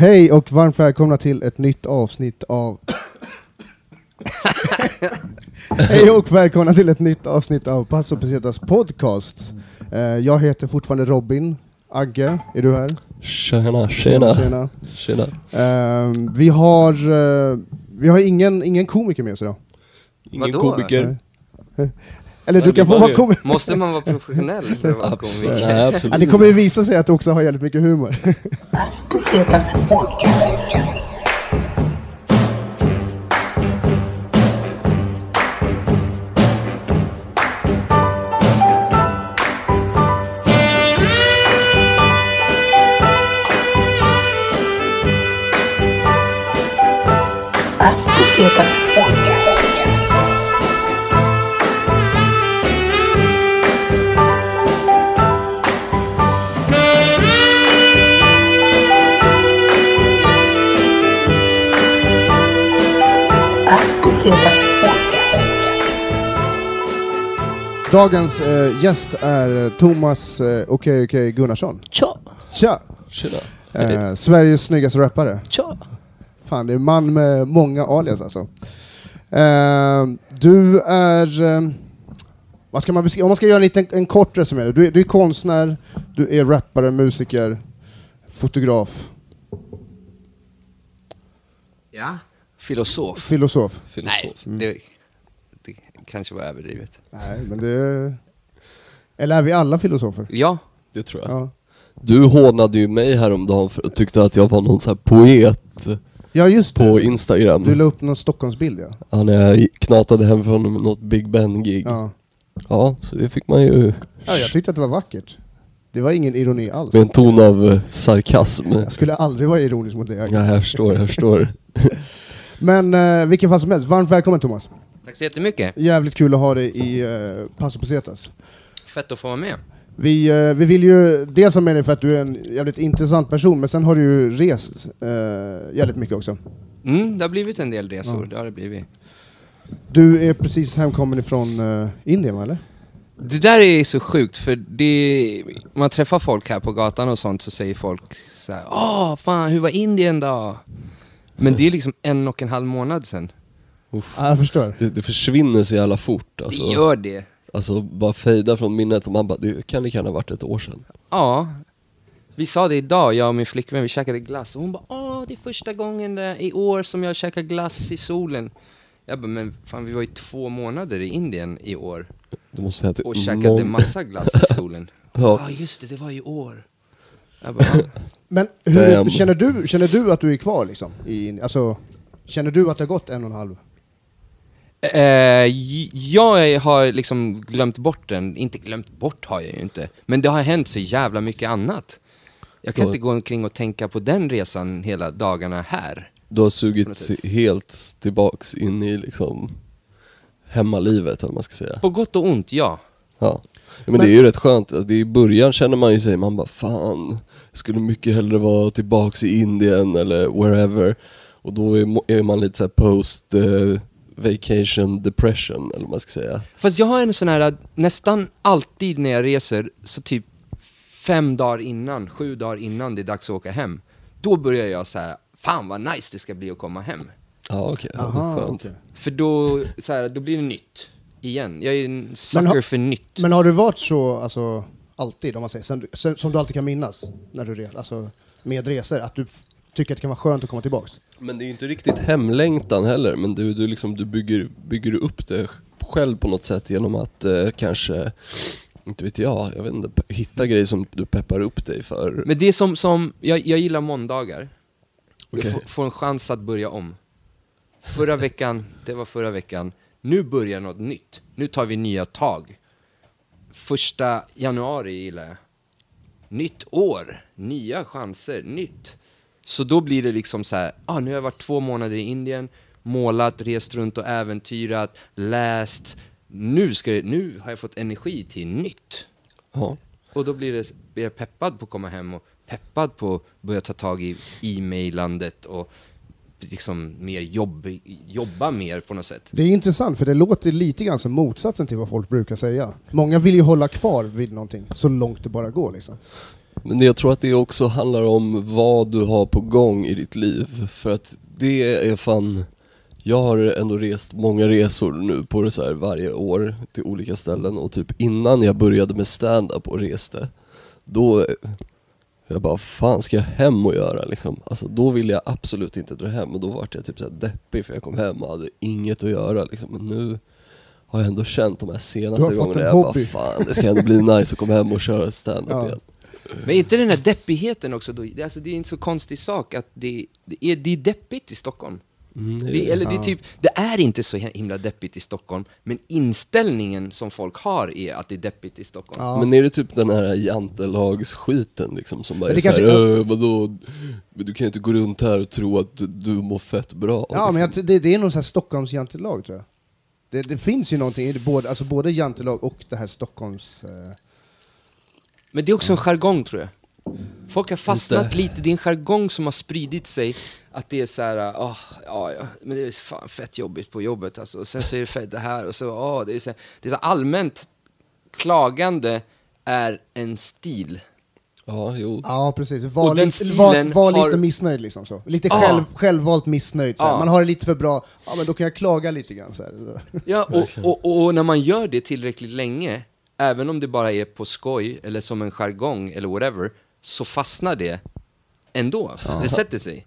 Hej och varmt välkomna till ett nytt avsnitt av... Hej och välkomna till ett nytt avsnitt av Passo Pesetas podcast. Eh, jag heter fortfarande Robin. Agge, är du här? Tjena, tjena. Tjena. tjena. Eh, vi har, eh, vi har ingen, ingen komiker med oss idag. Ingen Vadå? komiker. Eller du kan få var vara komiker. Måste man vara professionell för att vara Absolut. komiker? Ja, absolut. det kommer ju visa sig att du också har jävligt mycket humor. Podcast. Dagens eh, gäst är eh, Thomas eh, Okej Okej Gunnarsson. Tja. Tja! Tjena. Eh, Sveriges snyggaste rappare. Tja. Fan, det är en man med många alias alltså. Eh, du är... Eh, vad ska man beskriva? Om man ska göra en, liten, en kort resumé. Du, är- du är konstnär, du är rappare, musiker, fotograf, Ja. Filosof? filosof. Filosof. Nej, det, det kanske var överdrivet. Nej, men det... Eller är vi alla filosofer? Ja, Det tror jag. Ja, Du hånade ju mig häromdagen för att tyckte att jag var någon sån här poet ja just det. på Instagram. Du la upp någon Stockholmsbild ja. Ja, när jag knatade hem från något Big Ben-gig. Ja. ja. så det fick man ju Ja, jag tyckte att det var vackert. Det var ingen ironi alls. med en ton av eh, sarkasm. Jag skulle aldrig vara ironisk mot dig. Ja, jag förstår, jag förstår. Men eh, vilken fall som helst, varmt välkommen Thomas. Tack så jättemycket. Jävligt kul att ha dig i uh, Passo Pesetas. Fett att få vara med. Vi, eh, vi vill ju dels ha med dig för att du är en jävligt intressant person, men sen har du ju rest uh, jävligt mycket också. Mm, det har blivit en del resor, det har det blivit. Du är precis hemkommen ifrån uh, Indien eller? Det där är så sjukt, för det, man träffar folk här på gatan och sånt så säger folk så här, Åh, fan, hur var Indien då? Men det är liksom en och en halv månad sedan. Ja, jag förstår. Det, det försvinner så jävla fort alltså. Det gör det. Alltså bara fejda från minnet och man bara, det kan lika gärna varit ett år sedan. Ja. Vi sa det idag, jag och min flickvän, vi käkade glass och hon bara Åh, det är första gången där, i år som jag käkar glass i solen. Jag bara, men fan vi var ju två månader i Indien i år Du måste säga att och käkade mång- massa glass i solen. Ja, ah, just det, det var i år. Jag bara, "Ja." Men hur, känner, du, känner du att du är kvar liksom? I, Indien? alltså, känner du att det har gått en och en halv? Eh, jag har liksom glömt bort den, inte glömt bort har jag ju inte, men det har hänt så jävla mycket annat. Jag kan Ja. inte gå omkring och tänka på den resan hela dagarna här. Du har På något sugit sätt. helt tillbaks in i liksom hemmalivet, eller man ska säga. På gott och ont, ja. Ja. ja men, det är ju rätt skönt, alltså, det är i början känner man ju sig, man bara fan, skulle mycket hellre vara tillbaks i Indien eller wherever. Och då är, är man lite såhär post eh, vacation depression, eller vad man ska säga. Fast jag har en sån här, nästan alltid när jag reser, så typ fem dagar innan, sju dagar innan det är dags att åka hem, då börjar jag så här, fan vad nice det ska bli att komma hem. Ja okej, ja, det Aha, okej. För då, så här, då blir det nytt. Igen. Jag är en Men sucker har- för nytt. Men har du varit så, alltså, alltid om man säger, sen, sen, som du alltid kan minnas när du reser, alltså med resor, att du tycker att det kan vara skönt att komma tillbaks? Men det är inte riktigt hemlängtan heller, men du, du, liksom, du bygger, bygger upp det själv på något sätt genom att eh, kanske, inte vet jag, jag vet inte, hitta grejer som du peppar upp dig för. Men det är som, som jag, jag gillar måndagar. Okej. Jag får, får en chans att börja om. Förra veckan, det var förra veckan. Nu börjar något nytt. Nu tar vi nya tag. Första januari gillar jag. Nytt år, nya chanser, nytt. Så då blir det liksom så här, ah, nu har jag varit två månader i Indien, målat, rest runt och äventyrat, läst. Nu, ska jag, nu har jag fått energi till nytt. Ja. Och då blir, det, blir jag peppad på att komma hem och peppad på att börja ta tag i e-mailandet och liksom mer jobb, jobba mer på något sätt. Det är intressant, för det låter lite grann som motsatsen till vad folk brukar säga. Många vill ju hålla kvar vid någonting så långt det bara går. Liksom. Men jag tror att det också handlar om vad du har på gång i ditt liv. För att det är fan, jag har ändå rest många resor nu på det så här varje år till olika ställen och typ innan jag började med stand-up och reste, då jag bara, fan ska jag hem och göra liksom? Alltså då ville jag absolut inte dra hem och då var jag typ så här deppig för jag kom hem och hade inget att göra liksom. Men nu har jag ändå känt de här senaste gångerna, jag bara hobby. fan det ska ändå bli nice att komma hem och köra stand-up Ja. igen. Men inte den här deppigheten också då, det, alltså, det är en så konstig sak att det, det, är, det är deppigt i Stockholm. Mm, det eller det är typ, det är inte så himla deppigt i Stockholm, men inställningen som folk har är att det är deppigt i Stockholm. Ja. Men är det typ den här jantelagsskiten liksom som bara är det såhär, kanske- "Äh, vadå, du kan ju inte gå runt här och tro att du, du mår fett bra Ja, men jag, det, det är nog så här Stockholms jantelag tror jag. Det, det finns ju någonting i det, både, alltså både jantelag och det här Stockholms... Eh, Men det är också en jargong tror jag. Folk har fastnat Inte. lite, det är en jargong som har spridit sig, att det är så här, ah, ja, ja, men det är fan fett jobbigt på jobbet alltså. Och sen så är det fett det här, och så, ah, det är så, det är så allmänt klagande är en stil. Ja, jo. ja, precis. Var, Och den lite, stilen var, var har- lite missnöjd liksom så. Lite Ja. själv, självvalt missnöjd. Så här. Ja. Man har det lite för bra, ja men då kan jag klaga lite grann. Så här. Ja, och, och, och, och när man gör det tillräckligt länge, även om det bara är på skoj, eller som en jargong, eller whatever, så fastnar det ändå. Det sätter sig.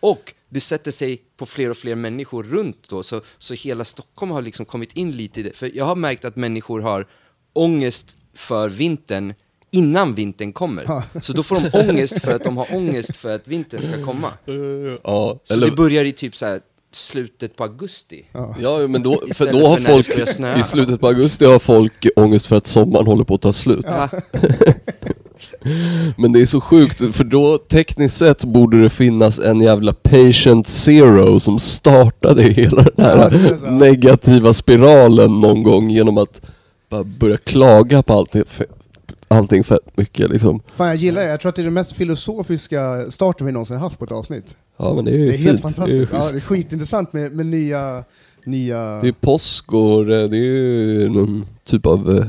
Och det sätter sig på fler och fler människor runt då, så, så hela Stockholm har liksom kommit in lite i det. För jag har märkt att människor har ångest för vintern innan vintern kommer. Så då får de ångest för att de har ångest för att vintern ska komma. Ja, Så eller, det börjar i typ så här slutet på augusti. ja men då, för då har för folk, i slutet på augusti har folk ångest för att sommaren håller på att ta slut. Ja. Men det är så sjukt, för då tekniskt sett borde det finnas en jävla patient zero som startade hela den Ja, här så. negativa spiralen någon gång genom att bara börja klaga på allting, allting fett mycket liksom. Fan jag gillar det, jag tror att det är den mest filosofiska starten vi någonsin haft på ett avsnitt. Ja men det är ju Det är fint. helt fantastiskt. Det är, ja, det är skitintressant med, med nya... nya... det är påsk och det det är ju någon typ av eh,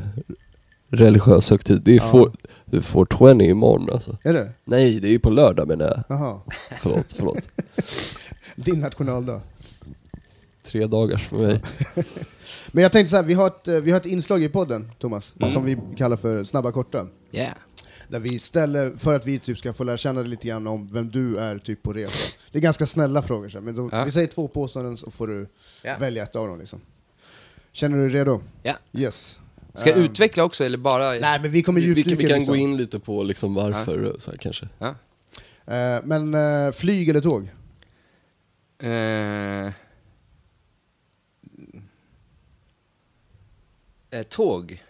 religiös högtid. Det är, Ja. for, det är 420 imorgon alltså. Är det? Nej, det är ju på lördag menar jag. Jaha. Förlåt, förlåt. Din nationaldag. Tre dagars för mig. Men jag tänkte så här, vi har ett, eh, vi har ett inslag i podden, Thomas, Mm. som vi kallar för Snabba Korta. Yeah. Där vi ställer, för att vi typ ska få lära känna dig lite grann om vem du är typ på resa. Det är ganska snälla frågor, så här, men då, Ja. vi säger två påståenden så får du Ja. välja ett av dem. Liksom. Känner du dig redo? Ja. Yes. Ska jag Ehm, utveckla också eller bara? Nej, men vi kommer Vi, vi, djupdyka vi kan liksom. gå in lite på liksom varför och så här, kanske. Ja. Eh, men eh, flyg eller tåg? Eh, eh, tåg.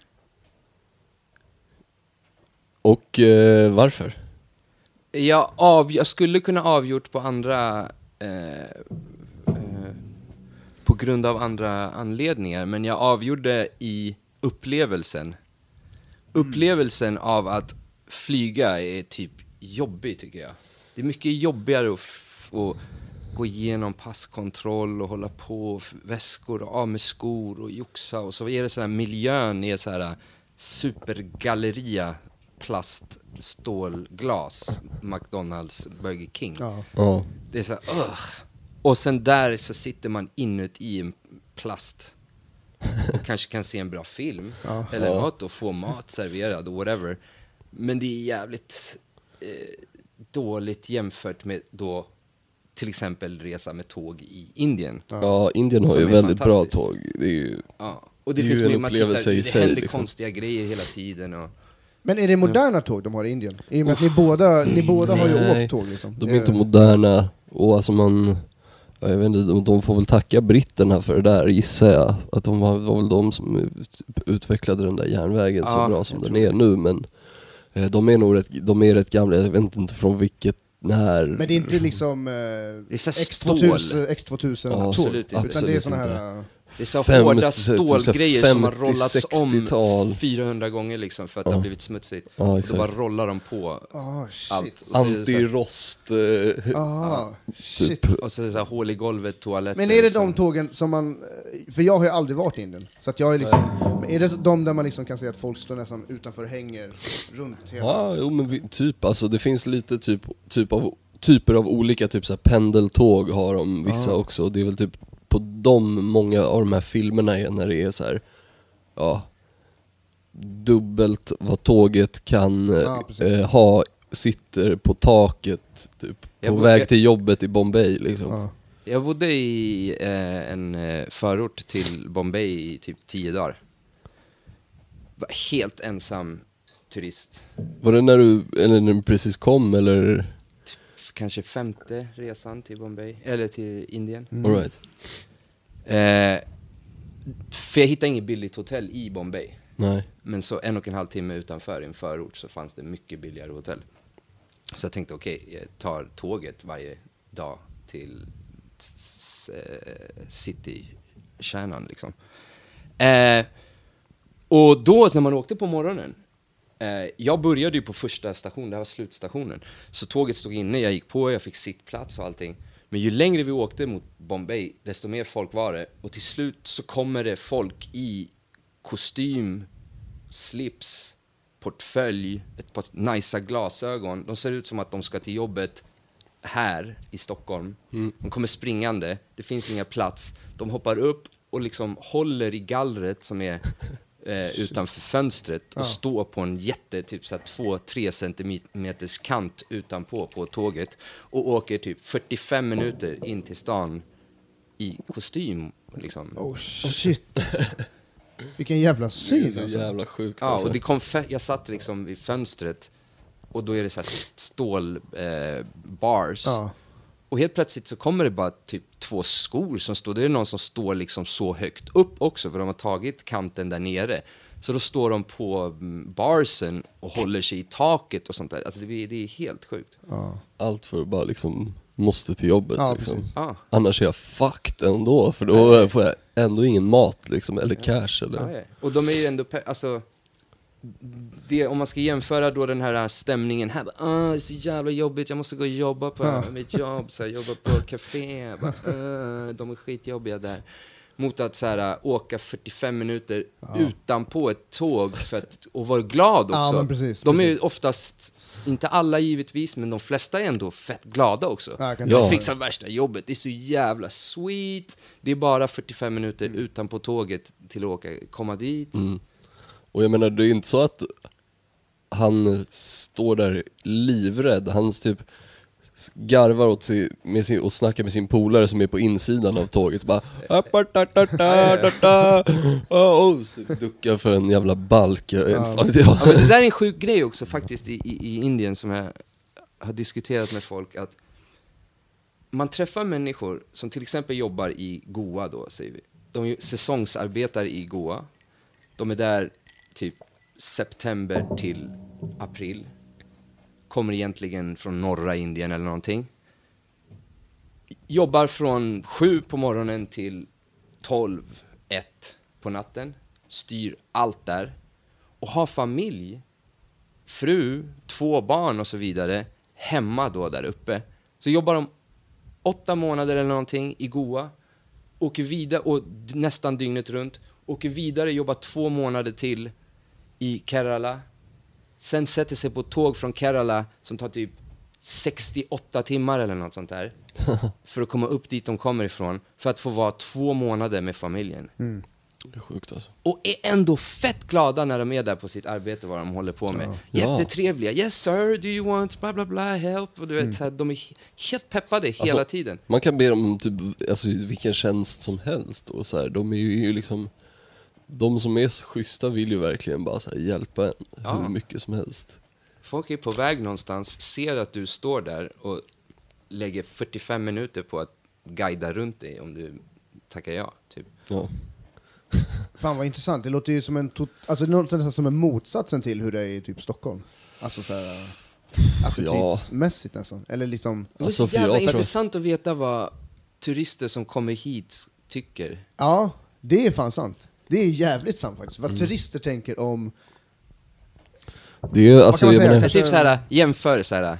Och eh, varför? Jag, av, jag skulle kunna avgjort på andra... Eh, eh, på grund av andra anledningar, men jag avgjorde i upplevelsen. Upplevelsen av att flyga är typ jobbig, tycker jag. Det är mycket jobbigare att, gå igenom passkontroll och hålla på, väskor och av med skor och joxa och så är det så här, miljön är så här supergalleria plast, stålglas, McDonalds, Burger King. Ja. Ja. Det är så här, ugh. Och sen där så sitter man inuti en plast. Och kanske kan se en bra film, Ja. eller Ja. något och få mat serverad, whatever. Men det är jävligt eh, dåligt jämfört med då till exempel resa med tåg i Indien. ja, Indien har ju väldigt bra tåg. Det är ju... Ja. Och det, Det finns ju en upplevelse tittar, i det sig, händer liksom. konstiga grejer hela tiden. Och, Men är det moderna tåg de har i Indien? I och med att ni båda, ni båda har ju Nej, åkt tåg liksom. De är inte moderna och alltså man... ja, Jag vet inte, de, de får väl tacka britterna för det där gissar jag. Att de var, var väl de som ut- utvecklade den där järnvägen så Ja, bra som den är nu men eh, de är nog rätt, de är rätt gamla, jag vet inte från vilket, när... Men det är inte liksom eh, är så här X2000, stål. X2000 Ja, absolut inte. utan det är Absolut såna inte. här... eh, Det är så Fem- hårda typ så stålgrejer som har 50, rollats 60-tal. om 400 gånger liksom för att det Ja. har blivit smutsigt. Ja, och då bara rollar de på Ah, shit. allt. Så det så Antirost... Eh, Ah, shit. typ. Och så är det så här hål i golvet, toaletter. Men är det de som- tågen som man... För jag har ju aldrig varit i Indien, så att jag är liksom... Men är det de där man liksom kan se att folk står nästan utanför och hänger runt hela... Ja, jo men vi, typ alltså det finns lite typ, typ av, typer av olika typ så här pendeltåg har de vissa Ja. också. Det är väl typ på de, många av de här filmerna är när det är så här, ja, dubbelt vad tåget kan Ja, eh, ha, sitter på taket typ. På bo- väg till jobbet i Bombay liksom. Ja. Jag bodde i eh, en eh, förort till Bombay i typ 10 dagar. Var helt ensam turist. Var det när du, eller när du precis kom eller? Kanske femte resan till Bombay, eller till Indien. Mm. All right. Eh, för jag hittade inget billigt hotell i Bombay. Nej. Men så en och en halv timme utanför i en förort så fanns det mycket billigare hotell. Så jag tänkte okej, jag tar tåget varje dag till eh, citykärnan liksom. Eh, och då när man åkte på morgonen, jag började ju på första stationen, det här var slutstationen. Så tåget stod inne, jag gick på, jag fick sittplats och allting. Men ju längre vi åkte mot Bombay, desto mer folk var det. Och till slut så kommer det folk i kostym, slips, portfölj, ett par nicea glasögon. De ser ut som att de ska till jobbet här i Stockholm. De kommer springande, det finns inga plats. De hoppar upp och liksom håller i gallret som är eh, utanför fönstret och står på en jätte, typ såhär 2-3 centimeters kant utanpå på tåget och åker typ 45 minuter in till stan i kostym liksom. Oh shit. Vilken jävla Det är syn så alltså. jävla sjukt Ja, alltså. och det kom jag satt liksom vid fönstret och då är det så här stål eh, bars. Ja. Och helt plötsligt så kommer det bara typ två skor som står, det är någon som står liksom så högt upp också för de har tagit kanten där nere. Så då står de på mm, barsen och håller sig i taket och sånt där. Alltså det, är- det är helt sjukt. Ja. Allt för att bara liksom, måste till jobbet Ja, liksom. Ja, Annars är jag fucked ändå, för då får jag ändå ingen mat liksom, eller cash eller... ja, ja. Och de är ju ändå, alltså, det, om man ska jämföra då den här stämningen här, bara, ah, det är så jävla jobbigt, jag måste gå och jobba på Ja. mitt jobb, så här, jobba på café, bara, ah, de är skitjobbiga där. Mot att så här, åka 45 minuter utanpå ett tåg för att, och vara glad också. Ja, precis, de är ju oftast, inte alla givetvis, men de flesta är ändå fett glada också. Ja, jag Ja. De fixar värsta jobbet, det är så jävla sweet. Det är bara 45 minuter Mm. utanpå tåget till att åka, komma dit. Mm. Och jag menar, det är inte så att han står där livrädd, han typ garvar åt sig, med sin, och snackar med sin polare som är på insidan av tåget bara typ duckar för en jävla balk, jag. Ja, men det där är en sjuk grej också faktiskt i, i, i Indien som jag har diskuterat med folk att man träffar människor som till exempel jobbar i Goa då, säger vi. De är säsongsarbetare i Goa. De är där typ september till april. Kommer egentligen från norra Indien eller någonting. Jobbar från sju på morgonen till 12, ett på natten. Styr allt där. Och har familj, fru, två barn och så vidare hemma då där uppe. Så jobbar de åtta månader eller någonting i Goa. Åker vidare, och nästan dygnet runt. Åker vidare, jobbar två månader till i Kerala. Sen sätter sig på ett tåg från Kerala som tar typ 68 timmar eller något sånt där. för att komma upp dit de kommer ifrån. För att få vara två månader med familjen. Det är sjukt alltså. Och är ändå fett glada när de är där på sitt arbete, vad de håller på med. Ja. Jättetrevliga. Yes sir, do you want bla bla bla help? Och du vet, så här, de är he- helt peppade hela Alltså, tiden. Man kan be dem typ, alltså, vilken tjänst som helst och så här, de är ju liksom De som är så schyssta vill ju verkligen bara så här, hjälpa en Ja. hur mycket som helst. Folk är på väg någonstans, ser att du står där och lägger 45 minuter på att guida runt dig om du tackar ja. Typ. Ja. Fan vad intressant, det låter ju som en, tot- alltså, det låter nästan som en motsatsen till hur det är i typ Stockholm. Alltså såhär, attitydsmässigt nästan. Eller liksom, Det är Alltså, så för jävla intressant att veta vad turister som kommer hit tycker. ja, Det är fan sant. Det är jävligt sant faktiskt. Mm. Vad turister tänker om... Det är ju alltså, man jag säga? menar, Men Kanske- typ såhär, jämför såhär,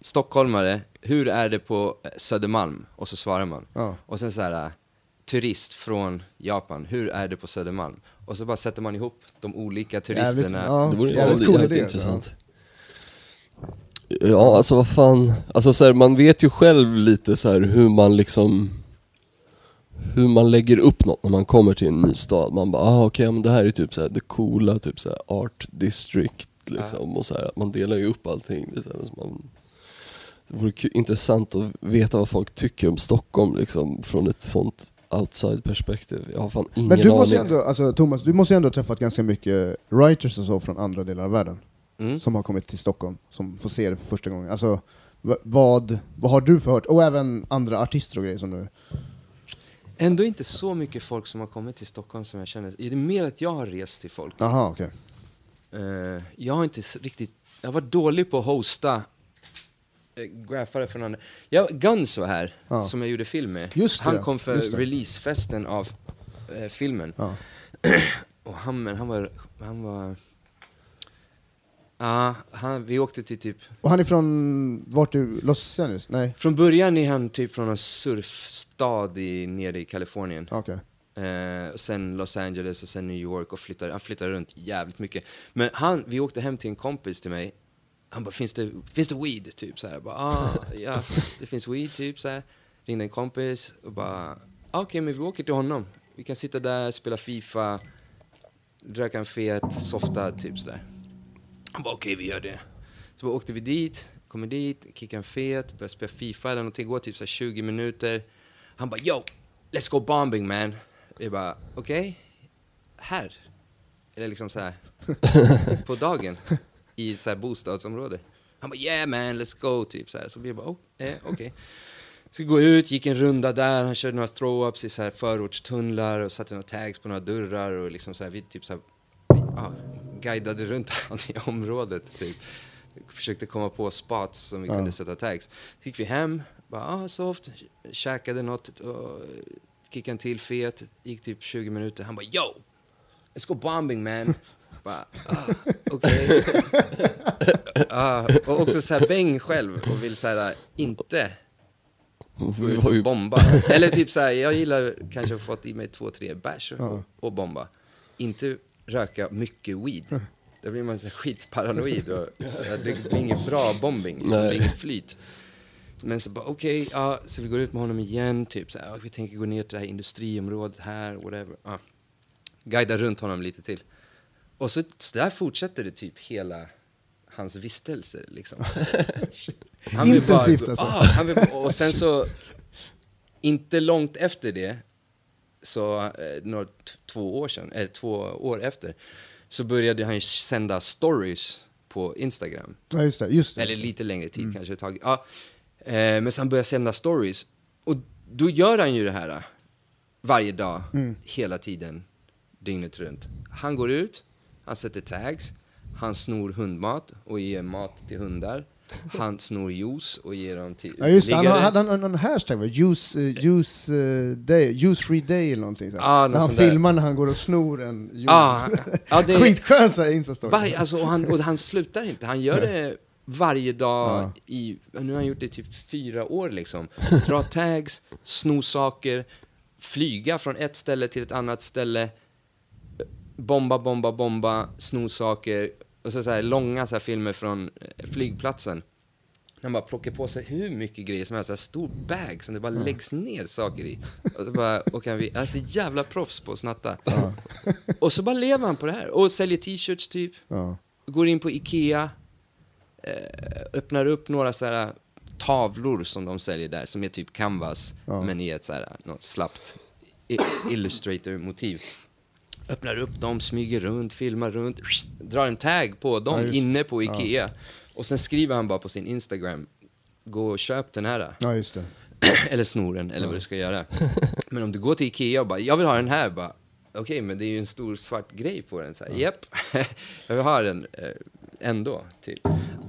stockholmare, hur är det på Södermalm? Och så svarar man. Ja. Och sen såhär, turist från Japan, hur är det på Södermalm? Och så bara sätter man ihop de olika turisterna. Jävligt, ja, det vore ju jävligt jävligt, cool jävligt idé. intressant. Ja, alltså vad fan. Alltså så här, man vet ju själv lite så här hur man liksom hur man lägger upp något när man kommer till en ny stad. Man bara, ah, okej, men det här är typ det coola, typ så här, art district liksom. Och så här, att man delar ju upp allting. Liksom, så man, det vore intressant att veta vad folk tycker om Stockholm liksom, från ett sånt outside perspektiv. Jag har fan ingen Men du måste ju aning. ändå, alltså Thomas, du måste ju ändå ha träffat ganska mycket writers och så från andra delar av världen. Mm. Som har kommit till Stockholm, som får se det för första gången. Alltså, vad, vad har du för hört? Och även andra artister och grejer som du... Ändå inte så mycket folk som har kommit till Stockholm som jag känner. Det är mer att jag har rest till folk. Jaha, okej. Eh, jag har inte riktigt, jag har varit dålig på att hosta uh, graffare från andra. Ja, Guns var här, Ja. som jag gjorde film med. Just det, han kom för det. releasefesten av eh, filmen. Ja. Och han, men han var, han var... Ja, han, vi åkte till typ... Och han är från, vart du, Los Angeles? Nej? Från början är han typ från en surfstad i, nere i Kalifornien. Okej. Eh, och sen Los Angeles och sen New York och flyttar, han flyttar runt jävligt mycket. Men han, vi åkte hem till en kompis till mig. Han bara, finns det, finns det weed? Typ så här. Jag bara, ah, ja, det finns weed, typ så här. Ringde en kompis och bara, ah, okej, men vi åker till honom. Vi kan sitta där, spela Fifa, röka en fet, softa, typ sådär. Han bara, okej, vi gör det. Så bara åkte vi dit, kommer dit, kickar en fet, börjar spela Fifa eller någonting, går typ så här 20 minuter. Han bara, yo, let's go bombing man. Jag bara, okej, här? Eller liksom så här på dagen i så här bostadsområde. Han bara, yeah man, let's go, typ så här. Så vi bara, oh, eh, okej. Så vi går ut, gick en runda där, han körde några throw-ups i så här förortstunnlar och satte några tags på några dörrar och liksom så här, vi typ så här, ja, guidade runt han i området typ. Försökte komma på spots som vi Ja. kunde sätta tags. Så gick vi hem, bara ah, soft, käkade något, och kickade en till fet, gick typ 20 minuter. Han bara yo, let's go bombing man. Bara, ah, okej. ah, och också så här bäng själv och vill så här inte gå ut och bomba. Eller typ så här, jag gillar kanske att få fått i mig två, tre bärs och, och bomba. Inte röka mycket weed. Då blir man så skitparanoid och så här, det blir ingen bra bombing, liksom, det blir inget flyt. Men så bara okej, ja, så vi går ut med honom igen, typ så här, vi tänker gå ner till det här industriområdet här, whatever. Ja. Guida runt honom lite till. Och så, så där fortsätter det typ hela hans vistelse liksom. Han bara Intensivt gå- alltså. Ah, han vill, och sen så, inte långt efter det, så eh, några, två år sedan, eller två år efter, så började han ju sända stories på Instagram. Ja, just det. Just det. Eller lite längre tid kanske ett tag. Ja. Eh, men sen började jag sända stories. Och då gör han ju det här eh, varje dag, hela tiden, dygnet runt. Han går ut, han sätter tags, han snor hundmat och ger mat till hundar. Han snor juice och ger dem till Ja just han hade han någon hashtag va? Juice, uh, juice, eh, day, juice free day eller någonting sånt. Ja, något när han filmar när han går och snor en juice. Ja, det- Skitskön instastory. Alltså, och, han, och han slutar inte, han gör det varje dag Ja. i, nu har han gjort det i typ fyra år liksom. Dra tags, sno saker, flyga från ett ställe till ett annat ställe, bomba, bomba, bomba, sno saker, och så, så här, långa så här, filmer från eh, flygplatsen. Han bara plockar på sig hur mycket grejer som helst, så här stor bag som det bara läggs ner saker i. Och så bara, och kan vi, alltså jävla proffs på att snatta. Och så bara lever han på det här, och säljer t-shirts typ Ja. går in på Ikea, eh, öppnar upp några så här tavlor som de säljer där, som är typ canvas, Ja. men i ett så här, något slappt illustrator-motiv. Öppnar upp dem, smyger runt, filmar runt, drar en tag på dem Ja, inne på Ikea. Och sen skriver han bara på sin Instagram, gå och köp den här. ja, just det. eller snoren, eller vad du ska göra. Men om du går till Ikea och bara, jag vill ha den här, bara, okej, men det är ju en stor svart grej på den. Så här, Japp, jag vill ha den eh, ändå, typ.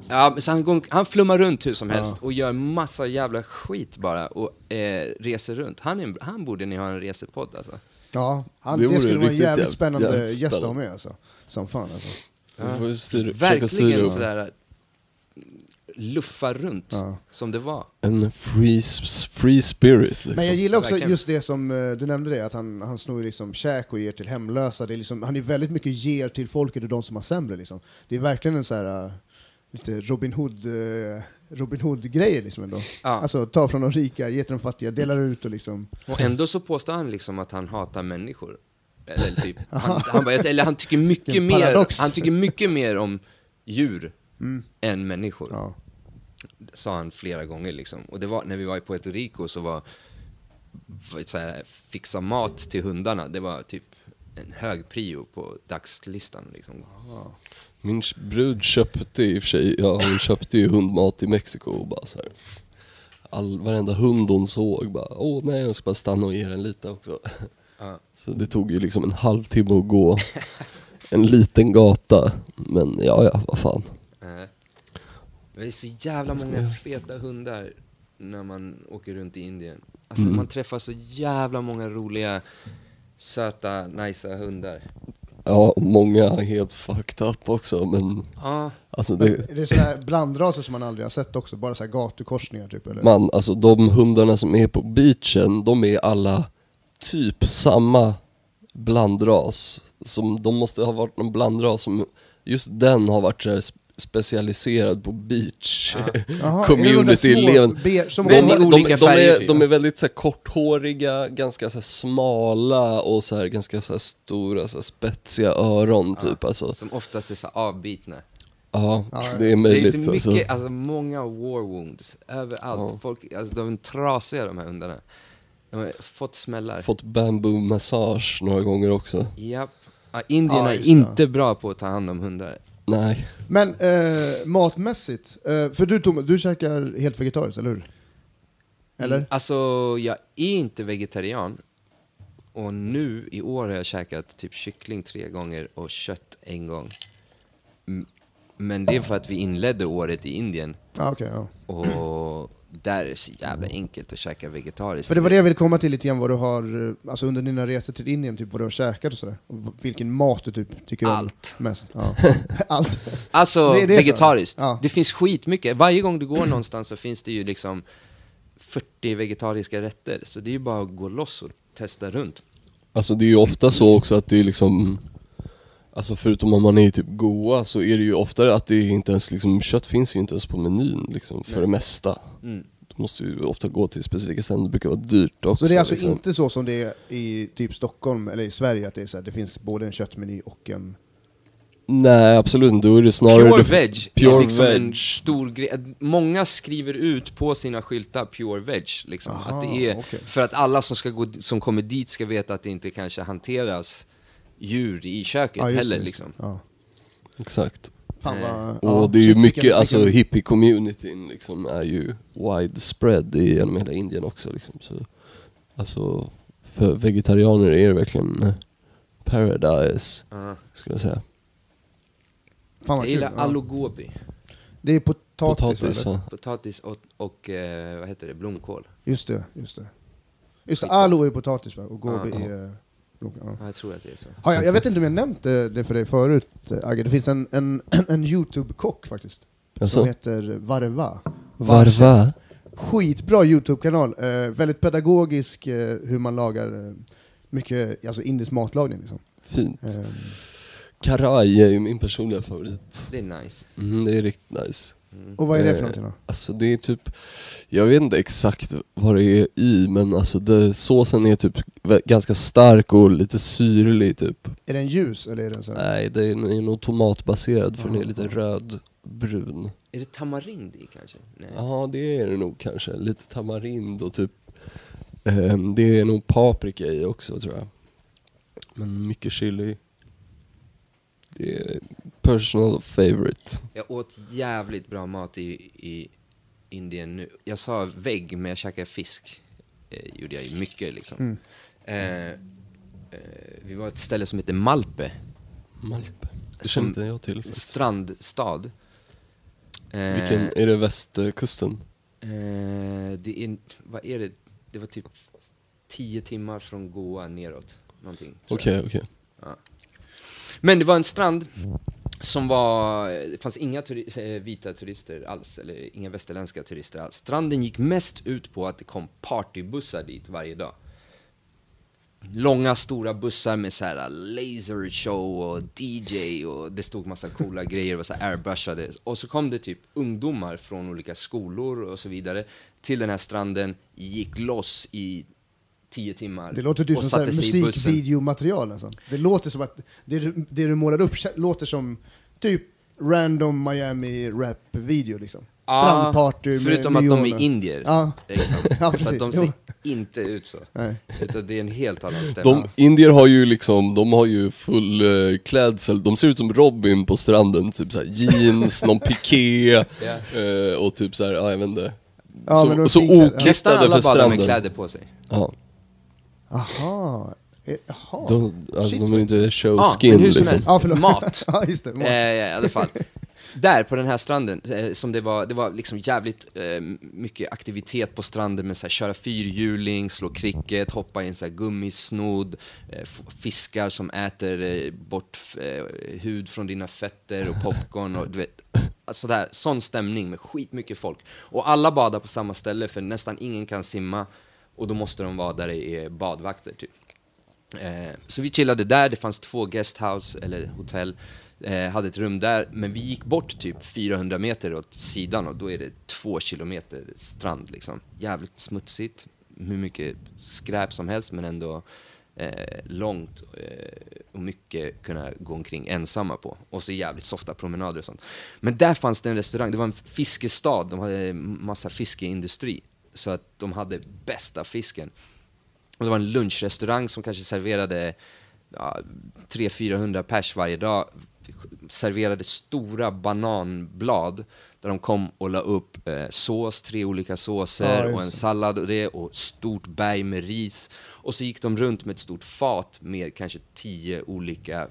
Ja, så han, går, han flummar runt hur som helst och gör massa jävla skit bara och eh, reser runt. Han, är, han borde ni ha en resepodd alltså. Ja, han, Det det, skulle vara en jävligt jävligt- spännande jävligt gäst att ha med alltså. Som fan alltså. Vi får styra Verkligen sådär luffa runt, Ja. som det var. en free, free spirit. Liksom. Men jag gillar också Verkligen. just det som eh, du nämnde det, att han, han snor liksom käk och ger till hemlösa. Det är liksom, han är väldigt mycket ger till folket och de som har sämre. Liksom. Det är verkligen en så här, eh, lite Robin Hood, uh, Robin Hood-grejer liksom ändå. Ja. Alltså ta från de rika, ge till de fattiga, delar ut och liksom... Och ändå så påstår han liksom att han hatar människor. Eller, typ, han, han, eller han tycker mycket mer, han tycker mycket mer om djur Mm. än människor. Ja. Sa han flera gånger liksom. Och det var, när vi var i Puerto Rico så var, var så här, fixa mat till hundarna, det var typ en hög prio på dagslistan liksom. Min brud köpte i och för sig, ja hon köpte ju hundmat i Mexiko och bara så här. All, varenda hund hon såg bara, åh nej jag ska bara stanna och ge den lite också. Ja. Så det tog ju liksom en halvtimme att gå en liten gata. Men ja, ja, vad fan. Eh, Det är så jävla många feta hundar när man åker runt i Indien. Alltså Mm. man träffar så jävla många roliga, söta, nicea hundar. Ja, många är helt fucked up också men Ja, alltså Men det, är det sådana här blandraser som man aldrig har sett också? Bara så här gatukorsningar typ? Eller? man, alltså de hundarna som är på beachen, de är alla typ samma blandras. Som, de måste ha varit någon blandras som, just den har varit så här sp- specialiserad på beach. Jaha, community är det de de, de, är, de är väldigt så här, korthåriga, ganska så här, smala och så här, ganska så här, stora, så här, spetsiga öron typ. Alltså. som oftast är så avbitna. Ja, Ja, det är Det är möjligt. så mycket, alltså. alltså många war wounds överallt. Ja. Folk, alltså de är trasiga de här hundarna. De har fått smällar. Fått bamboo massage några gånger också. Japp. Ja, Indierna Ja, är inte bra på att ta hand om hundar. Nej, Men eh, matmässigt, eh, för du Thomas, du käkar helt vegetariskt, eller hur? Eller? Alltså, jag är inte vegetarian. Och nu i år har jag käkat typ kyckling tre gånger och kött en gång. M- Men det är för att vi inledde året i Indien. Ja, okej, ja. Och där är det så jävla enkelt att käka vegetariskt. För det var det jag ville komma till lite grann, vad du har, eh, alltså under dina resor till Indien, typ vad du har käkat och sådär. Och vilken mat du typ tycker om Allt. mest. Ja. Allt. Alltså, Det det vegetariskt. Ja. Det finns skitmycket. Varje gång du går någonstans så finns det ju liksom 40 vegetariska rätter. Så det är ju bara att gå loss och testa runt. alltså det är ju ofta så också att det är liksom Alltså förutom om man är i typ Goa så är det ju oftare att det inte ens liksom, kött finns ju inte ens på menyn liksom för Nej. det mesta. Mm. Du måste ju ofta gå till specifika ställen, det brukar vara dyrt också. Så det är alltså liksom. inte så som det är i typ Stockholm eller i Sverige, att det, är så här, det finns både en köttmeny och en... Nej absolut inte, då är det snarare... Pure veg pure är liksom en veg. stor grej. Många skriver ut på sina skyltar pure veg, liksom. Aha, att det är, okej. För att alla som, ska gå, som kommer dit ska veta att det inte kanske hanteras djur i köket Ja, just heller. det, just Liksom. Ja. Exakt. Vad... Och ja, det är ju mycket, vilken- alltså hippie-communityn liksom är ju widespread i- genom hela Indien också liksom. Så, alltså, för vegetarianer är det verkligen paradise, Ja. skulle jag säga. Fan jag gillar. Ja. aloo gobi. Det är potatis, Potatis va? Potatis och, och eh, vad heter det, blomkål. Just det, just det. Just det, alo är potatis va? och gobi Ja. är... Ja. Ja, jag tror att det är så. Ja, jag, jag vet inte om jag nämnt det, det för dig förut eh, Agge, det finns en, en, en YouTube-kock faktiskt. Som Alltså, heter Varva. varva? Skitbra YouTube-kanal, eh, väldigt pedagogisk eh, hur man lagar eh, mycket alltså indisk matlagning. Liksom. Fint. Eh, Karaj är ju min personliga favorit. Det är nice. Mm, det är riktigt nice. Mm. och vad är det för Eh, någonting då? Alltså det är typ, jag vet inte exakt vad det är i men alltså det, såsen är typ ganska stark och lite syrlig typ. Är den ljus eller är den så här? Nej, det är, är nog tomatbaserad för den är lite rödbrun. Är det tamarind i kanske? Nej. Ja, det är det nog kanske. Lite tamarind och typ, ehm, det är nog paprika i också tror jag. Men mycket chili. Det är personal favorite. Jag åt jävligt bra mat i, i Indien nu. Jag sa vägg, men jag käkade fisk. Eh, gjorde jag ju mycket liksom. Mm. Eh, eh, vi var ett ställe som heter Malpe. Malpe. Det inte jag till faktiskt. Strandstad. Eh, Vilken, är det västkusten? Eh, det är, vad är det? Det var typ 10 timmar från Goa neråt. någonting. Okej, okej. Men det var en strand som var, det fanns inga turi- eh, vita turister alls, eller inga västerländska turister alls. Stranden gick mest ut på att det kom partybussar dit varje dag. Långa stora bussar med så här äh, laser show och DJ och det stod massa coola grejer, var så airbrushade. Och så kom det typ ungdomar från olika skolor och så vidare till den här stranden, gick loss i tio timmar Det låter typ som så musikvideomaterial nästan. Det låter som att det du, det du målar upp låter som typ random Miami rap-video liksom. Strandparty med Förutom att de är indier. Ja. Liksom. Ja, så de Jo. ser inte ut så. Nej. Utan det är en helt annan stämning. De, indier har ju liksom, de har ju full eh, klädsel, de ser ut som Robin på stranden, typ såhär jeans, någon piké, eh, och typ såhär, ja jag vet inte. Ja, de så är så finklädda. Nästan alla för badar med stranden. kläder på sig. Ja, Aha. Eh, Jaha. de, alltså Shit, de vill inte show Ja, skin men hur som liksom. helst. Ja, förlåt. Mat. ja, just det. Mat. Eh, I alla fall. Där på den här stranden, eh, som det var, det var liksom jävligt eh, mycket aktivitet på stranden med så här, köra fyrhjuling, slå cricket, hoppa i en så här gummisnodd, eh, f- fiskar som äter eh, bort eh, hud från dina fötter och popcorn och du vet, alltså där, sån stämning med skitmycket folk. Och alla badar på samma ställe för nästan ingen kan simma och då måste de vara där det är badvakter typ. Eh, så vi chillade där, det fanns två guesthouse, eller hotell, eh, hade ett rum där, men vi gick bort typ 400 meter åt sidan och då är det två kilometer strand liksom. Jävligt smutsigt, hur mycket skräp som helst men ändå eh, långt eh, och mycket kunna gå omkring ensamma på. Och så jävligt softa promenader och sånt. Men där fanns det en restaurang, det var en fiskestad, de hade massa fiskeindustri. Så att de hade bästa fisken. Och det var en lunchrestaurang som kanske serverade ja, 300-400 pers varje dag. Serverade stora bananblad där de kom och la upp eh, sås, tre olika Ja, såser just och en sallad och det och stort berg med ris. Och så gick de runt med ett stort fat med kanske tio olika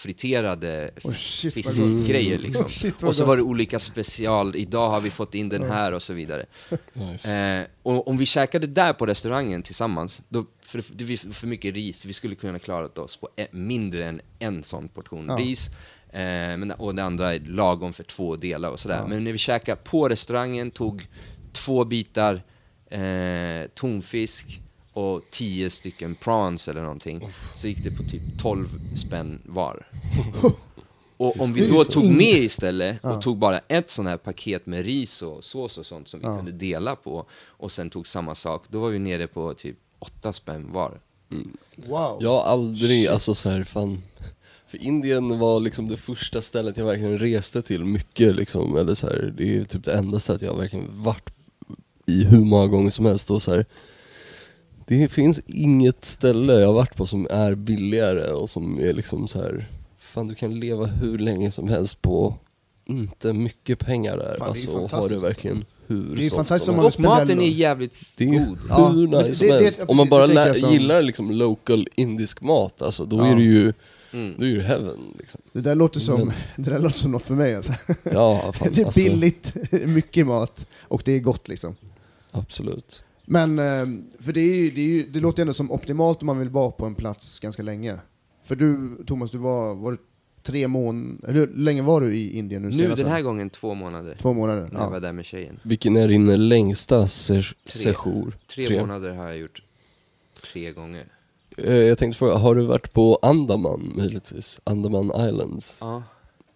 friterade Oh, fiskgrejer liksom. Oh, och så var det olika special, idag har vi fått in den här och så vidare. Nice. Eh, och om vi käkade där på restaurangen tillsammans, då, för det var för mycket ris, vi skulle kunna klara oss på mindre än en sån portion Ja. ris. Eh, men, och det andra är lagom för två delar och sådär. Men när vi käkade på restaurangen, tog två bitar eh, tonfisk och tio stycken prawns eller någonting, så gick det på typ 12 spänn var. Och om vi då tog med istället och tog bara ett sånt här paket med ris och sås och sånt som vi kunde dela på och sen tog samma sak, då var vi nere på typ åtta spänn var. Wow. Jag har aldrig, alltså så här, fan. För Indien var liksom det första stället jag verkligen reste till mycket liksom, eller så här, det är typ det enda stället jag verkligen varit i hur många gånger som helst och så här, Det finns inget ställe jag har varit på som är billigare och som är liksom så här, fan du kan leva hur länge som helst på inte mycket pengar där, Fan, det alltså och har det fantastiskt, verkligen hur Det är fantastiskt som helst. Och maten är jävligt Det är god. Ja, hur nice det- som det- helst. det- Om man det bara tänker lä- jag som- gillar liksom local indisk mat, alltså, då Ja. är det ju Mm. då är det heaven liksom. Det där låter som, Men- det där låter som något för mig alltså. Ja, fan, Det är alltså, billigt, mycket mat och det är gott liksom. absolut. Men, eh, för det, är, ju- det, är, ju- det låter ändå som optimalt om man vill vara på en plats ganska länge. För du, Thomas, du var, var tre månader, hur länge var du i Indien nu Nu senast? den här gången två månader. Två månader? När jag var Ja. där med tjejen. Vilken är din längsta se- sejour? Tre, månader har jag gjort tre gånger. Eh, Jag tänkte fråga, har du varit på Andaman möjligtvis? Andaman Islands? Ja.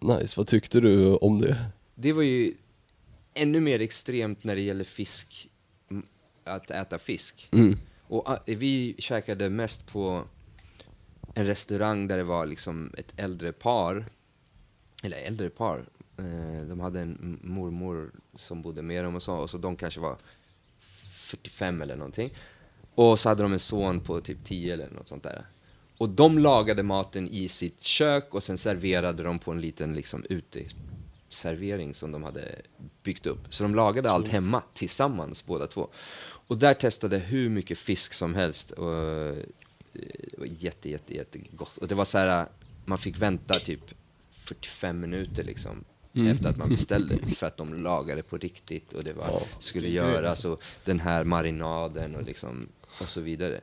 Nice, vad tyckte du om det? Det var ju ännu mer extremt när det gäller fisk, att äta fisk. Mm. Och ah, vi käkade mest på en restaurang där det var liksom ett äldre par, eller äldre par, eh, de hade en mormor som bodde med dem och så, och så de kanske var 45 eller någonting. Och så hade de en son på typ 10 eller något sånt där. Och de lagade maten i sitt kök och sen serverade de på en liten liksom uteservering som de hade byggt upp. Så de lagade allt hemma tillsammans båda två. Och där testade jag hur mycket fisk som helst. Och eh, det var jätte, jätte, jättegott. Och det var så här, man fick vänta typ 45 minuter liksom. Efter att man beställde, för att de lagade på riktigt och det var, skulle göras och den här marinaden och liksom, och så vidare.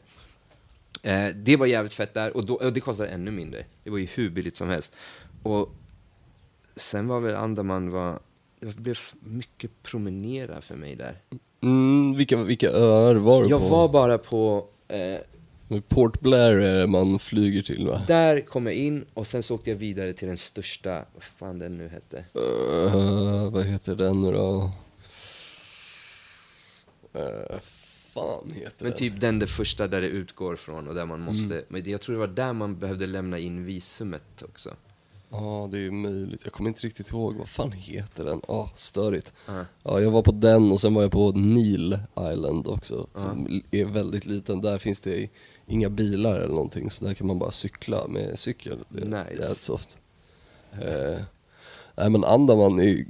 Eh, det var jävligt fett där och, då, och det kostade ännu mindre. Det var ju hur billigt som helst. Och sen var väl Andaman var, det blev mycket promenera för mig där. Mm, vilka, vilka öar var du Jag på? var bara på, eh, Port Blair är det man flyger till va? där kom jag in och sen så åkte jag vidare till den största, vad fan den nu hette. Uh, vad heter den nu då? Uh, fan heter Men den? typ den det första där det utgår från och där man måste, men det- jag tror det var där man behövde lämna in visumet också. Ja, det är möjligt. Jag kommer inte riktigt ihåg. Vad fan heter den? Ja, störigt. Ja. Ja, jag var på den och sen var jag på Neil Island också, som är väldigt liten. Där finns det inga bilar eller någonting, så där kan man bara cykla med cykel. Det är Nice. jävligt soft. Eh, nej men Andaman är ju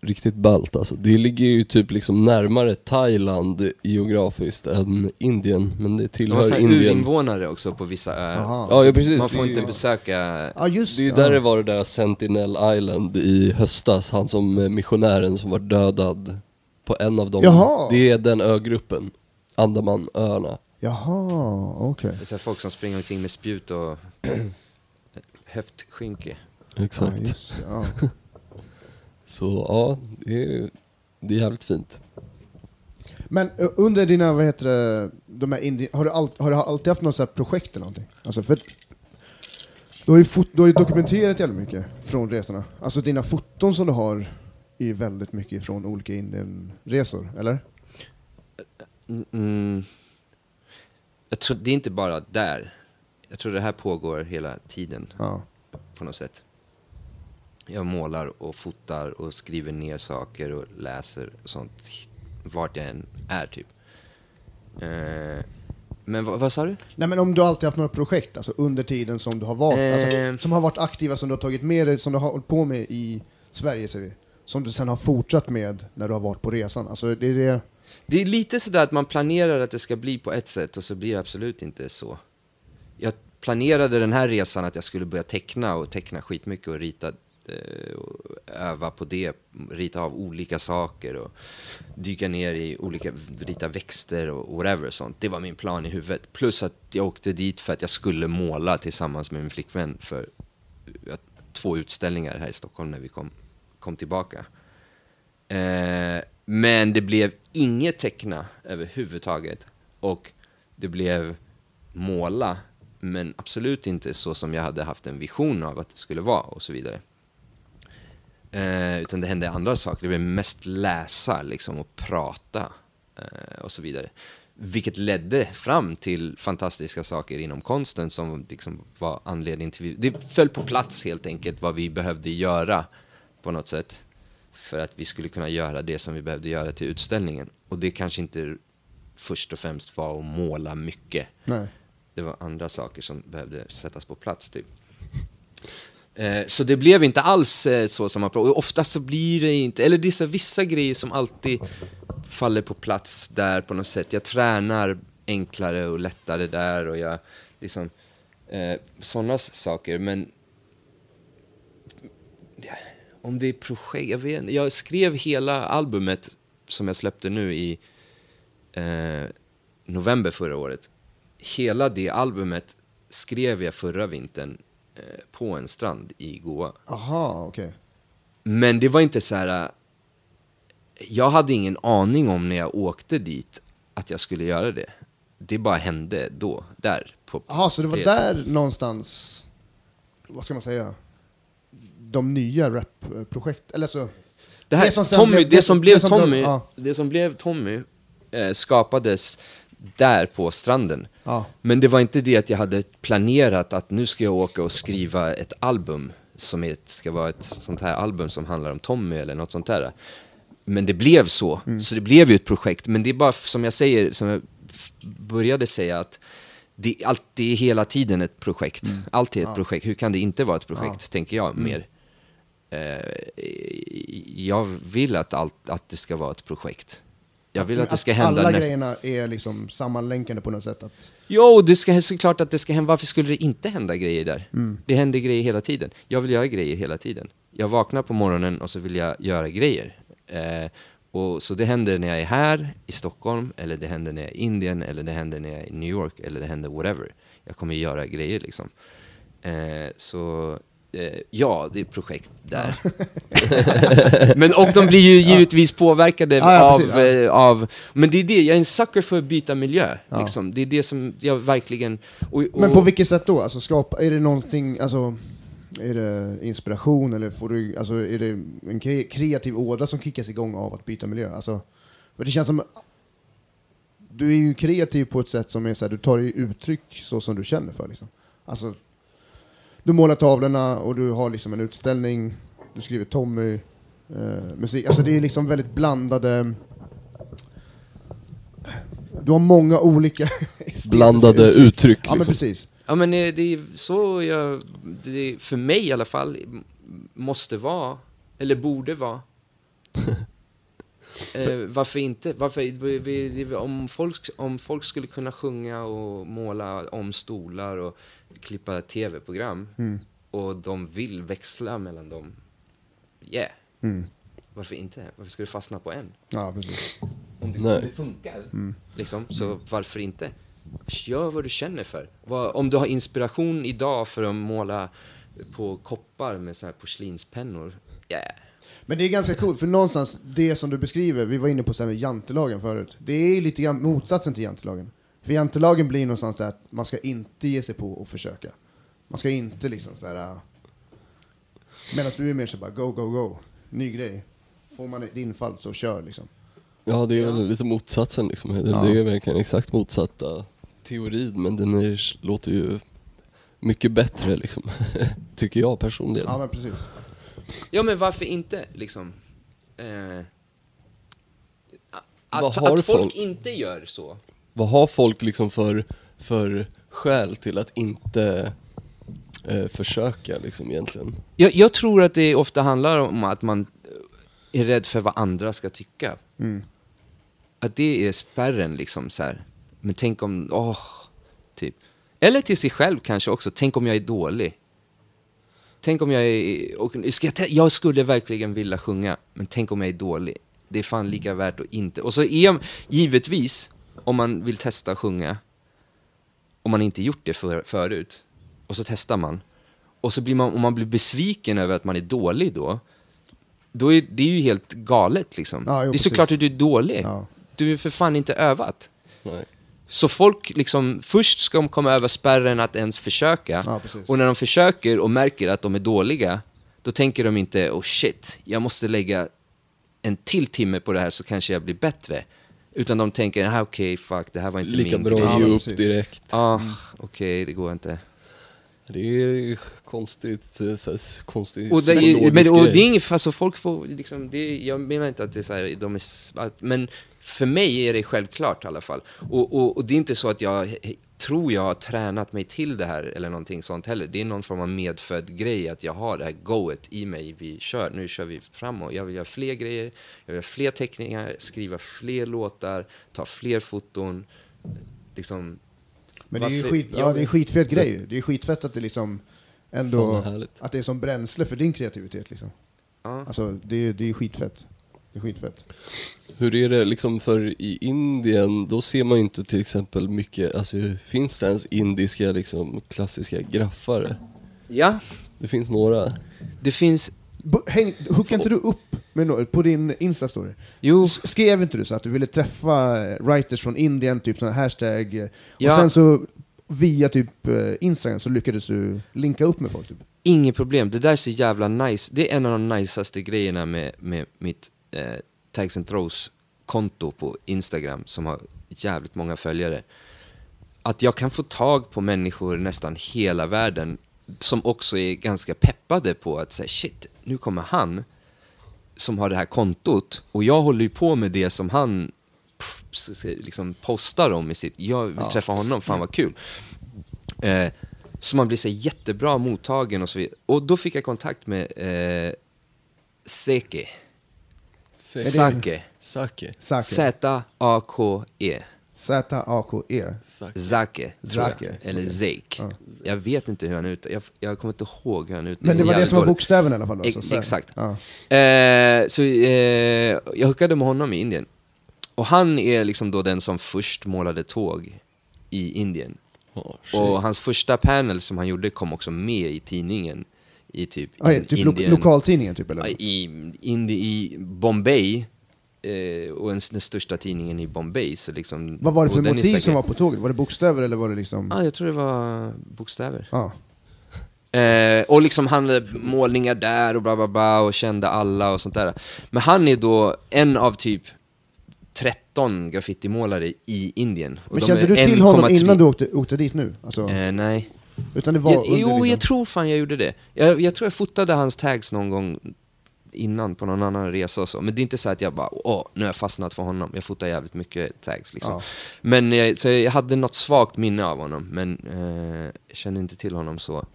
riktigt ballt alltså. Det ligger ju typ liksom närmare Thailand geografiskt än Indien, men det De har tillhör såna här Indien. urinvånare också på vissa öar. Aha. Ja, ja precis. Man får inte ju- besöka... Ja, just Det är ju ja. där det var det där Sentinel Island i höstas, han som eh, missionären som var dödad på en av dem. Jaha. Det är den ögruppen, Andamanöarna. Jaha, okej. Det är folk som springer omkring med spjut och höftskynke. Ja, Exakt. just det, ja. Så ja, det är, det är jävligt fint. Men eh, under dina, vad heter det, de här indie, har, du all, har du alltid haft något så här projekt eller någonting? Alltså för du har, ju fot, du har ju dokumenterat jävligt mycket från resorna. Alltså dina foton som du har är ju väldigt mycket från olika Indienresor, eller? Mm, Mm. Jag tror, det är inte bara där. Jag tror det här pågår hela tiden Ja. på något sätt. Jag målar och fotar och skriver ner saker och läser och sånt vart jag än är typ. Eh, men vad, vad sa du? Nej men om du alltid haft några projekt, alltså under tiden som du har varit, alltså, Eh. som har varit aktiva, som du har tagit med dig, som du har hållit på med i Sverige, säger vi. Som du sen har fortsatt med när du har varit på resan. Alltså det är det... Det är lite sådär att man planerar att det ska bli på ett sätt och så blir det absolut inte så. Jag planerade den här resan att jag skulle börja teckna och teckna skitmycket och rita Eh, öva på det, rita av olika saker och dyka ner i olika, rita växter och whatever sånt. Det var min plan i huvudet. Plus att jag åkte dit för att jag skulle måla tillsammans med min flickvän för eh, två utställningar här i Stockholm när vi kom, kom tillbaka. Eh, men det blev inget teckna överhuvudtaget. Och det blev måla, men absolut inte så som jag hade haft en vision av att det skulle vara och så vidare. Eh, utan det hände andra saker. Det blev mest läsa liksom, och prata eh, och så vidare. Vilket ledde fram till fantastiska saker inom konsten som liksom var anledning till... Det föll på plats helt enkelt vad vi behövde göra på något sätt. För att vi skulle kunna göra det som vi behövde göra till utställningen. Och det kanske inte först och främst var att måla mycket. Nej. Det var andra saker som behövde sättas på plats typ. Eh, så det blev inte alls eh, så som man och Oftast så blir det inte, eller det är så vissa grejer som alltid faller på plats där på något sätt. Jag tränar enklare och lättare där och jag liksom eh, sådana saker. Men om det är projekt, jag vet inte. Jag skrev hela albumet som jag släppte nu i eh, november förra året. Hela det albumet skrev jag förra vintern på en strand i Goa. Aha, okej. Men det var inte så här. äh, Jag hade ingen aning om när jag åkte dit att jag skulle göra det. Det bara hände då, där. Jaha, så det var det- där någonstans, vad ska man säga, de nya rap-projekt, eller så... Det, här, Det som Tommy, blev- det, som blev det som Tommy, ja. det som blev Tommy eh, skapades där på stranden. Ja. Men det var inte det att jag hade planerat att nu ska jag åka och skriva ett album som ett- ska vara ett sånt här album som handlar om Tommy eller något sånt där. Men det blev så, så det blev ju ett projekt. Men det är bara som jag säger, som jag började säga att det, allt, det är hela tiden ett projekt. Allt är ett projekt. Hur kan det inte vara ett projekt, tänker jag mer. Eh, jag vill att, allt, att det ska vara ett projekt. Jag vill att det ska hända Alla näst- grejerna är liksom sammanlänkade på något sätt. Att, Jo, det ska såklart att det ska hända. Varför skulle det inte hända grejer där? Det händer grejer hela tiden. Jag vill göra grejer hela tiden. Jag vaknar på morgonen och så vill jag göra grejer. Eh, Och, så det händer när jag är här i Stockholm, eller det händer när jag är i Indien, eller det händer när jag är i New York, eller det händer whatever. Jag kommer göra grejer liksom. Eh, så ja, det är projekt där. men och de blir ju givetvis påverkade Ja, ja, av, precis, ja. eh, av... Men det är det, jag är en sucker för att byta miljö. Ja. Liksom. Det är det som jag verkligen... Och, och, Men på vilket sätt då? Alltså skapa, är det någonting, alltså, är det inspiration eller får du, alltså, är det en kre- kreativ ådra som kickas igång av att byta miljö? Alltså, för det känns som, du är ju kreativ på ett sätt som är så här, du tar i uttryck så som du känner för liksom. Alltså, du målar tavlorna och du har liksom en utställning, du skriver Tommy, eh, musik, alltså det är liksom väldigt blandade du har många olika Blandade uttryck. uttryck Ja men liksom. precis. Ja men eh, det är så jag, det är, för mig i alla fall, måste vara, eller borde vara. eh, varför inte? Varför, vi, vi, vi- om, folk, om folk skulle kunna sjunga och måla om stolar och klippa tv-program Mm. och de vill växla mellan dem, yeah. Mm. Varför inte? Varför ska du fastna på en? Ja, precis. Om det, om det funkar, liksom, så varför inte? Gör vad du känner för. Om du har inspiration idag för att måla på koppar med så här porslinspennor, yeah. Men det är ganska coolt, för någonstans, det som du beskriver, vi var inne på så här med jantelagen förut, det är lite grann motsatsen till jantelagen. För jantelagen blir någonstans där att man ska inte ge sig på att försöka. Man ska inte liksom så här. Medan du är mer så bara go, go, go. Ny grej. Får man ett infall så kör liksom. Ja, det är väl lite motsatsen liksom. Det, Ja. det är verkligen exakt motsatta teorin, men den är, låter ju mycket bättre liksom. Tycker jag personligen. Ja men precis. Ja men varför inte liksom? Eh, Vad att, har att folk folk? inte gör så. Vad har folk liksom för, för skäl till att inte eh, försöka liksom egentligen? Jag, jag tror att det ofta handlar om att man är rädd för vad andra ska tycka. Mm. Att det är spärren liksom så här. Men tänk om, åh, typ. Eller till sig själv kanske också, tänk om jag är dålig. Tänk om jag är, och, ska jag, jag skulle verkligen vilja sjunga, men tänk om jag är dålig. Det är fan lika värt att inte. Och så är jag, givetvis, om man vill testa att sjunga, om man inte gjort det för, förut, och så testar man, och så blir man, om man blir besviken över att man är dålig då, då är det är ju helt galet liksom. Ja, jo, det är precis. såklart att du är dålig. Ja. Du är för fan inte övat. Nej. Så folk liksom, först ska de komma över spärren att ens försöka. Ja, och när de försöker och märker att de är dåliga, då tänker de inte oh shit, jag måste lägga en till timme på det här så kanske jag blir bättre. Utan de tänker, ah, okej, fuck, det här var inte Lika min bra grej. Ja, att ge upp precis. direkt. Ah, okej, det går inte. Det är konstigt, eh, så här, konstigt Och det, är, men, och det är inget, alltså folk får liksom, det jag menar inte att det är så här, de är, att, men för mig är det självklart i alla fall. Och, och, och det är inte så att jag tror jag har tränat mig till det här eller någonting sånt heller. Det är någon form av medfödd grej att jag har det här goet i mig. Vi kör, nu kör vi framåt. Jag vill göra fler grejer, jag vill göra fler teckningar, skriva fler låtar, ta fler foton. Liksom, Men det är ju Varför- skit, ja, jag- det är skitfet grej ju. Det är skitfett att det liksom ändå, Fan, vad härligt. att det är som bränsle för din kreativitet liksom. ja. Alltså det är, det är skitfett. Det är skitfett. Hur är det liksom för i Indien, då ser man ju inte till exempel mycket, alltså finns det ens indiska liksom klassiska graffare? ja, Det finns några. det finns, Häng, hookar inte du upp med no på din Insta-story? jo, S- Skrev inte du så att du ville träffa writers från Indien, typ här hashtag, Ja. och sen så via typ eh, Instagram så lyckades du linka upp med folk? Typ. Inget problem, det där är så jävla nice. Det är en av de najsaste grejerna med, med mitt eh, Tags and Throws-konto på Instagram som har jävligt många följare. Att jag kan få tag på människor nästan hela världen som också är ganska peppade på att säga shit, nu kommer han som har det här kontot och jag håller ju på med det som han liksom postar om i sitt, jag vill Ja. träffa honom, fan vad kul. Eh, så man blir så jättebra mottagen och så vidare. Och då fick jag kontakt med eh, Seke. Det- Sake. Sake. Sake. Z-A-K-E. Z-A-K-E. Zake. Zake, Eller. Zake. Ja. Jag vet inte hur han uttalar jag, jag kommer inte ihåg hur han uttalar Men det var det som var bokstäven i alla fall? Då, så- exakt. Ja. Eh, så eh, jag hookade med honom i Indien. Och han är liksom då den som först målade tåg i Indien. Oh. Och hans första panel som han gjorde kom också med i tidningen i typ, Ah, in- typ lo Indien. lokaltidningen typ eller? Ja, I, Indi, I Bombay, eh, och en, den största tidningen i Bombay. Så liksom, Vad var det för motiv säkert- som var på tåget? Var det bokstäver eller var det liksom... Ja, jag tror det var bokstäver. Ja. Eh, och liksom han hade målningar där och bla bla bla och kände alla och sånt där. Men han är då en av typ 13 graffitimålare i Indien. Och Men de kände du till honom 1,3 innan du åkte, åkte dit nu? Alltså, Eh, nej. Utan det var Jag, under jo, liksom... jag tror fan jag gjorde det. Jag, jag tror jag fotade hans tags någon gång innan på någon annan resa och så. Men det är inte så att jag bara, åh, nu har jag fastnat för honom. Jag fotar jävligt mycket tags liksom. Ja. Men jag, så jag hade något svagt minne av honom, men eh, jag kände inte till honom så.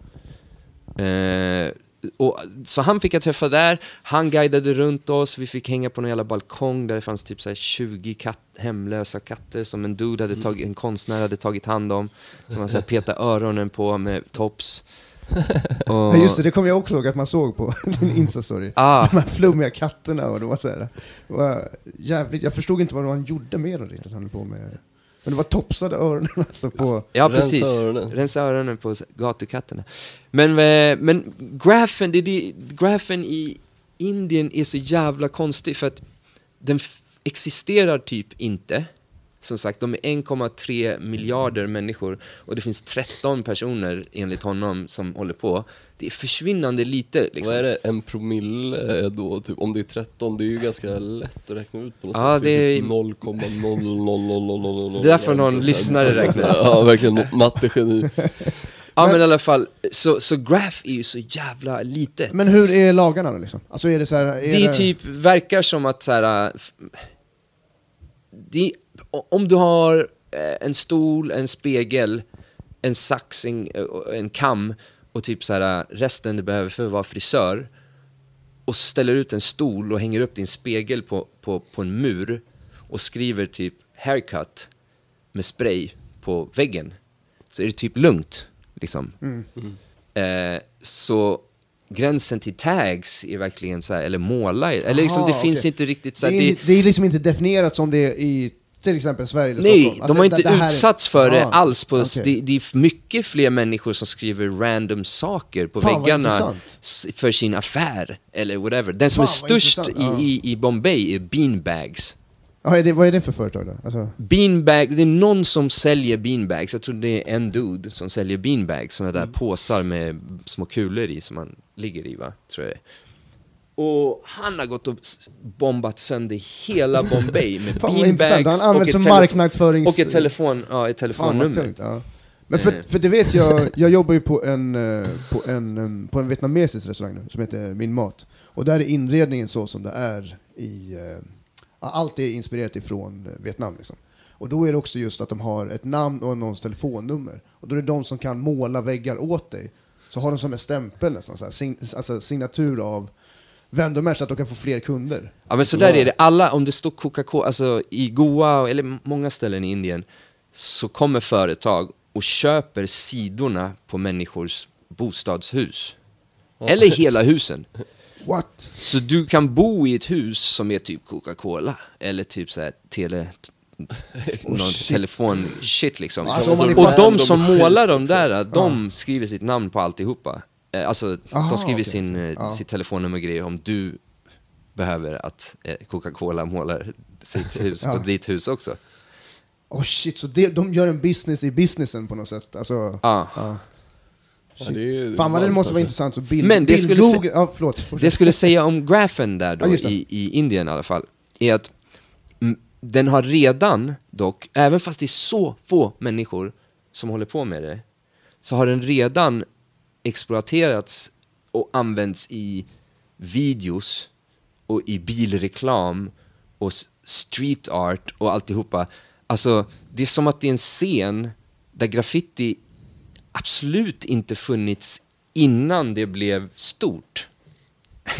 Eh, och, så han fick jag träffa där, han guidade runt oss, vi fick hänga på någon jävla balkong där det fanns typ så här 20 katt, hemlösa katter som en dude hade tagit, en konstnär hade tagit hand om. Som man så här petade öronen på med tops. Och, Ja, just det, det kommer jag också ihåg att man såg på din Insta-story. Ah, De här flummiga katterna och det var så här, det var jävligt, jag förstod inte vad han gjorde med dem riktigt, han höll på med. Men det var topsade öronen alltså på... Ja, Rensa precis. öronen. Rensa öronen på gatukatterna. Men, eh, men grafen, det, det, grafen i Indien är så jävla konstig för att den existerar typ inte. Som sagt, de är 1,3 miljarder människor och det finns 13 personer enligt honom som håller på. Det är försvinnande lite liksom. Vad är det, en promille då? Typ, om det är 13, det är ju ganska lätt att räkna ut på något Ja, sätt. det är- typ 0,0000000. Det är därför någon lyssnare räknar. Ja, verkligen mattegeni. Ja men i alla fall, så, så graph är ju så jävla litet. Men hur är lagarna då liksom? Alltså är det så här, är det är typ, verkar som att så här, det, om du har eh, en stol, en spegel, en sax, en, eh, en kam och typ så här, resten du behöver för att vara frisör och ställer ut en stol och hänger upp din spegel på, på, på en mur och skriver typ haircut med spray på väggen så är det typ lugnt liksom. Eh, så gränsen till tags är verkligen så här, eller måla, eller liksom Aha, det finns okej. inte riktigt så det, här, är, det, det är liksom inte definierat som det är i till exempel Sverige eller Nej, Stockholm? Att de har det- inte det är- utsatts för det Ah, alls. På, okej. det, det är mycket fler människor som skriver random saker på Fan, väggarna för sin affär, eller whatever. Den som Fan, är störst i, ja. i, i Bombay är beanbags. Ja, är det, vad är det för företag då? Alltså, Beanbag, det är någon som säljer beanbags, jag tror det är en dude som säljer beanbags, sådana Mm. där påsar med små kulor i som man ligger i va, tror jag det är. Och han har gått och bombat sönder hela Bombay med beanbags Han använder ett som marknadsförings- och ett, telefon, ja, ett telefonnummer. tungt. Ja. Men för, för det vet jag, jag jobbar ju på en, eh, på en, em, på en vietnamesisk restaurang nu som heter Min Mat. Och där är inredningen så som det är i... eh, ja, Allt är inspirerat ifrån eh, Vietnam liksom. Och då är det också just att de har ett namn och någons telefonnummer. Och då är det de som kan måla väggar åt dig. Så har de som en stämpel nästan, så här, sign, alltså signatur av Vendomer så att de kan få fler kunder. Ja men så där är det, alla, om det står Coca-Cola, alltså i Goa, eller många ställen i Indien, så kommer företag och köper sidorna på människors bostadshus. Eller hela husen. What? Så du kan bo i ett hus som är typ Coca-Cola, eller typ såhär tele... någon shit. telefon shit liksom. Alltså, och de som målar de där, de skriver sitt namn på alltihopa. Eh, Alltså, Aha, de skriver okej. sin, eh, Ja. sitt telefonnummer och grejer om du behöver att eh, Coca-Cola målar sitt hus Ja. på ditt hus också. Oh shit, så det, de gör en business i businessen på något sätt? Alltså, Ja. ja. Ja, det är ju Fan vad det måste vara alltså. intressant. Så bild, Men det bild, skulle Google, ja, förlåt. Det skulle säga om grafen där då, Ja, i, i Indien i alla fall, är att den har redan dock, även fast det är så få människor som håller på med det, så har den redan exploaterats och använts i videos och i bilreklam och street art och alltihopa. Alltså, det är som att det är en scen där graffiti absolut inte funnits innan det blev stort.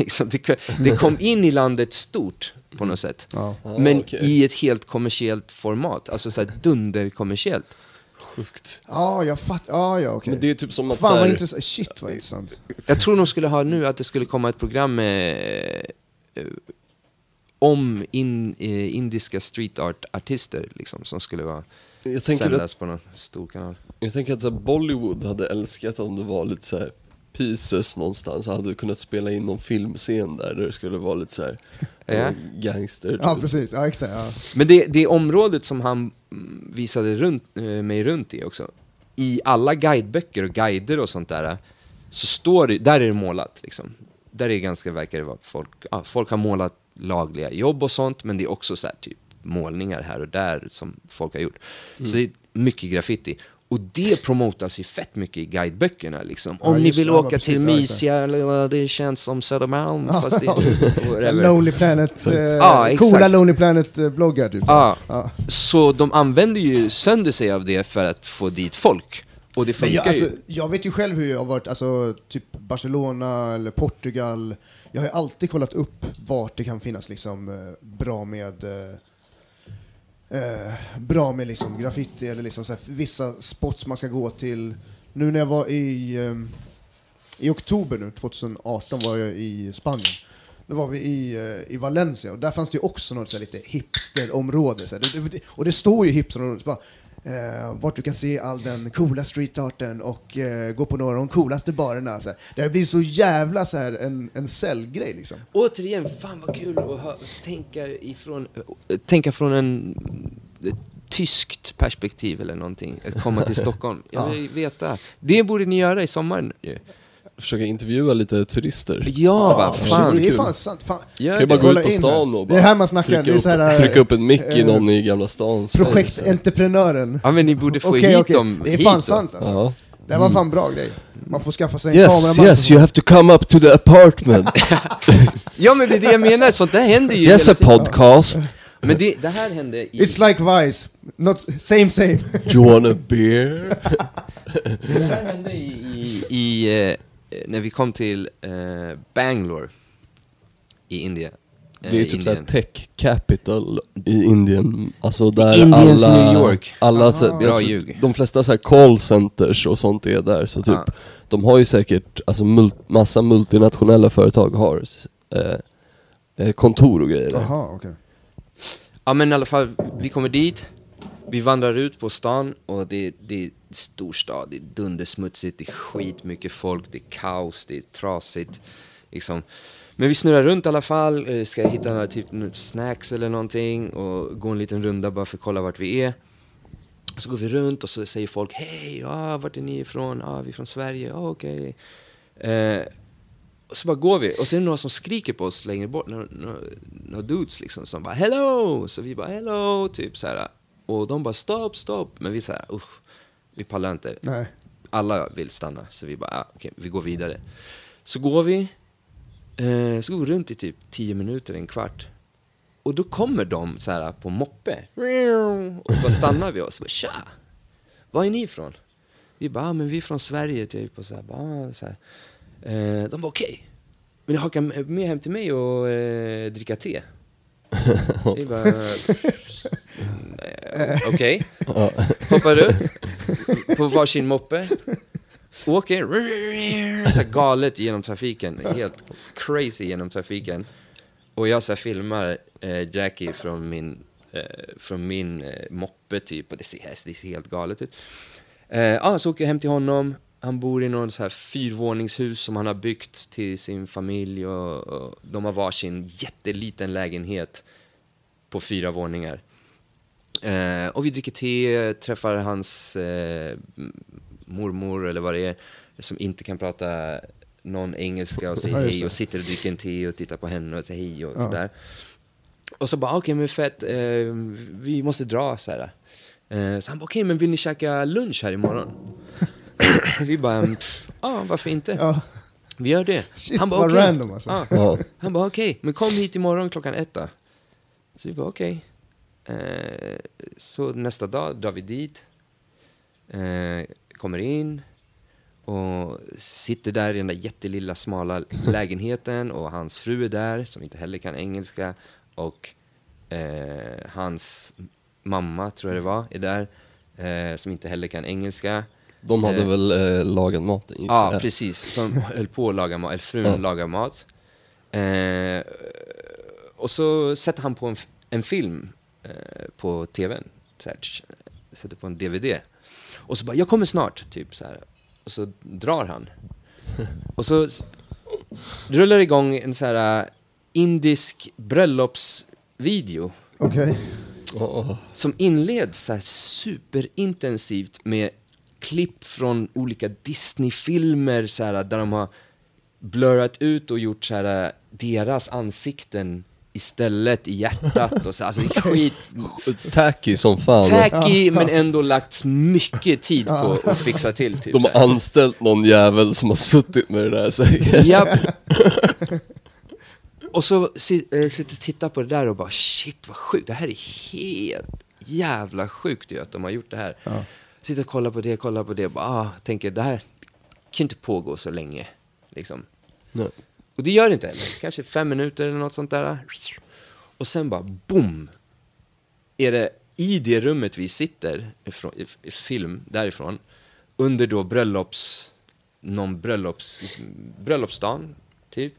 Det, kom in i landet stort på något sätt. Ja. Men okej. i ett helt kommersiellt format, alltså såhär dunderkommersiellt. Sjukt. Ja, jag fattar. Ja, ja, okej. Men det är typ som att Fan så vad här, intressant. Shit vad intressant. Jag tror de skulle ha nu att det skulle komma ett program med, eh, om in, eh, indiska street art-artister liksom, som skulle vara jag tänker att, sändas på någon stor kanal. jag tänker att så här, Bollywood hade älskat om det var lite så här pieces någonstans, hade du kunnat spela in någon filmscen där, där det skulle vara lite så här Ja. eh, gangster. Ja, typ. precis. Ja, exakt. Ja. Men det, det området som han visade runt, eh, mig runt i också, i alla guideböcker och guider och sånt där, så står det, där är det målat liksom. Där är det ganska, verkar det vara folk, ja, folk har målat lagliga jobb och sånt, men det är också så här typ målningar här och där som folk har gjort. Mm. Så det är mycket graffiti. Och det promotas ju fett mycket i guideböckerna liksom. Ja, Om ni just vill det, ja, åka till ja, mysiga, det känns som Södermalm, fast det whatever. Lonely Planet, eh, Ja, exakt. coola Lonely Planet-bloggar typ. Ja. Ja. Så de använder ju sönder sig av det för att få dit folk. Och det funkar jag, alltså, ju. jag vet ju själv hur jag har varit, alltså typ Barcelona eller Portugal. Jag har ju alltid kollat upp vart det kan finnas liksom eh, bra med eh, bra med liksom graffiti eller liksom så här, vissa spots man ska gå till. Nu när jag var i, eh, i oktober nu, 2018 var jag i Spanien. Då var vi i, eh, i Valencia och där fanns det ju också något så här, lite hipsterområde. Så här. Det, det, och det står ju hipsterområde, så bara, eh, vart du kan se all den coola streetarten och eh, gå på några av de coolaste barerna. Så här. Det har blivit så jävla så här, en, en säljgrej liksom. Återigen, fan vad kul att hö- tänka, ifrån, tänka från en tyskt perspektiv eller någonting. Att komma till Stockholm. Jag vill veta. Det borde ni göra i sommar ju. Försöka intervjua lite turister. Ja, vad fan. det är fan sant. Fan. Gör Kan ju bara det. gå ut på stan här. och Det är bara här man snackar, trycka, det är upp, så här, eh, trycka upp en mick i eh, någon i Gamla stans Projektentreprenören. Ja men ni borde få Okej, hit okej. dem Det är fan sant alltså. Ja. Det var fan bra grej. Man får skaffa sig en Yes, kameraman. yes, you have to come up to the apartment. Ja men det är det jag menar, sånt där händer ju yes, a podcast. Men det, det här hände i... It's like Vice. Not same same. Do you want a beer? Det här hände i, i, i eh, när vi kom till eh, Bangalore i Indien. Eh, Det är typ såhär tech capital i Indien. Alltså där Indiens alla... New York. Alla, så, jag Bra tror- ljug. De flesta så här call centers och sånt är där, så typ Ja. de har ju säkert, alltså mul massa multinationella företag har eh, eh, kontor och grejer där. Jaha, okej. Ja men i alla fall, vi kommer dit, vi vandrar ut på stan och det, det är stor stad, det är dundersmutsigt, det är skitmycket folk, det är kaos, det är trasigt. Liksom. Men vi snurrar runt i alla fall, eh, ska hitta några typ snacks eller någonting och gå en liten runda bara för att kolla vart vi är. Så går vi runt och så säger folk hej, ah, vart är ni ifrån? Ah, vi är från Sverige, ah, okej. Eh, och så bara går vi, och så är det några som skriker på oss längre bort, några, några, några dudes liksom som bara 'Hello!' Så vi bara 'Hello!' typ så här. Och de bara 'Stopp, stopp' Men vi säger usch, vi pallar inte. Nej. Alla vill stanna, så vi bara ah, okej, vi går vidare. Så går vi, eh, så går vi runt i typ 10 minuter, en kvart. Och då kommer de så här på moppe. Och bara stannar vi oss. Bara, Tja! Var är ni ifrån? Vi bara, ah, men vi är från Sverige typ. Och så här, bara, ah, så här. Eh, de bara, okej. Vill ni haka med hem till mig och eh, dricka te? Vi bara, eh, okej. Hoppar upp på varsin moppe. Åker så här galet genom trafiken. Helt crazy genom trafiken. Och jag så här filmar eh, Jackie från min, eh, från min eh, moppe typ. Och det ser, det ser helt galet ut. Eh, ja, så åker jag hem till honom. Han bor i någon så här fyrvåningshus som han har byggt till sin familj. Och, och de har varsin jätteliten lägenhet på fyra våningar. Eh, och vi dricker te, träffar hans eh, mormor eller vad det är, som inte kan prata någon engelska och säger Ja, hej och sitter och dricker en te och tittar på henne och säger hej och Ja. sådär. Och så bara, okej men fett, eh, vi måste dra så här. Eh, så han bara, okej men vill ni käka lunch här imorgon? vi bara, "Mm, ja varför inte? Ja. Vi gör det. Shit, han bara, okej. random alltså. Ja. Han bara okej, men kom hit imorgon klockan ett då. Så vi bara okej. Eh, så nästa dag drar vi dit. Eh, kommer in och sitter där i den där jättelilla smala lägenheten och hans fru är där som inte heller kan engelska. och eh, hans mamma, tror jag det var, är där. Eh, som inte heller kan engelska. De hade Eh, väl eh, lagat maten Ja, jag. precis. Som höll på att laga mat, eller frun Ja. lagar mat. Eh, och så sätter han på en, en film på tvn. Så här, sätter på en DVD. Och så bara, jag kommer snart, typ så här. Och så drar han. Och så rullar igång en så här eh, indisk bröllopsvideo Okej. Ja, som inleds så här superintensivt med klipp från olika Disney-filmer så här, där de har blurrat ut och gjort så här, deras ansikten istället i hjärtat och så. Alltså skit tacky som fan. tacky men ändå lagt mycket tid på att fixa till. Typ, De har anställt någon jävel som har suttit med det där säkert. Japp. Och så si- eh, sitter och tittar på det där och bara shit vad sjukt, det här är helt jävla sjukt ju att de har gjort det här. Sitter och kollar på det, kollar på det och bara ah, tänker det här kan inte pågå så länge. Liksom. Nej. Och det gör det inte heller, kanske fem minuter eller något sånt där. Och sen bara boom! Är det i det rummet vi sitter, ifrån, i, film därifrån, under då bröllops, någon bröllops, bröllopsdagen, typ,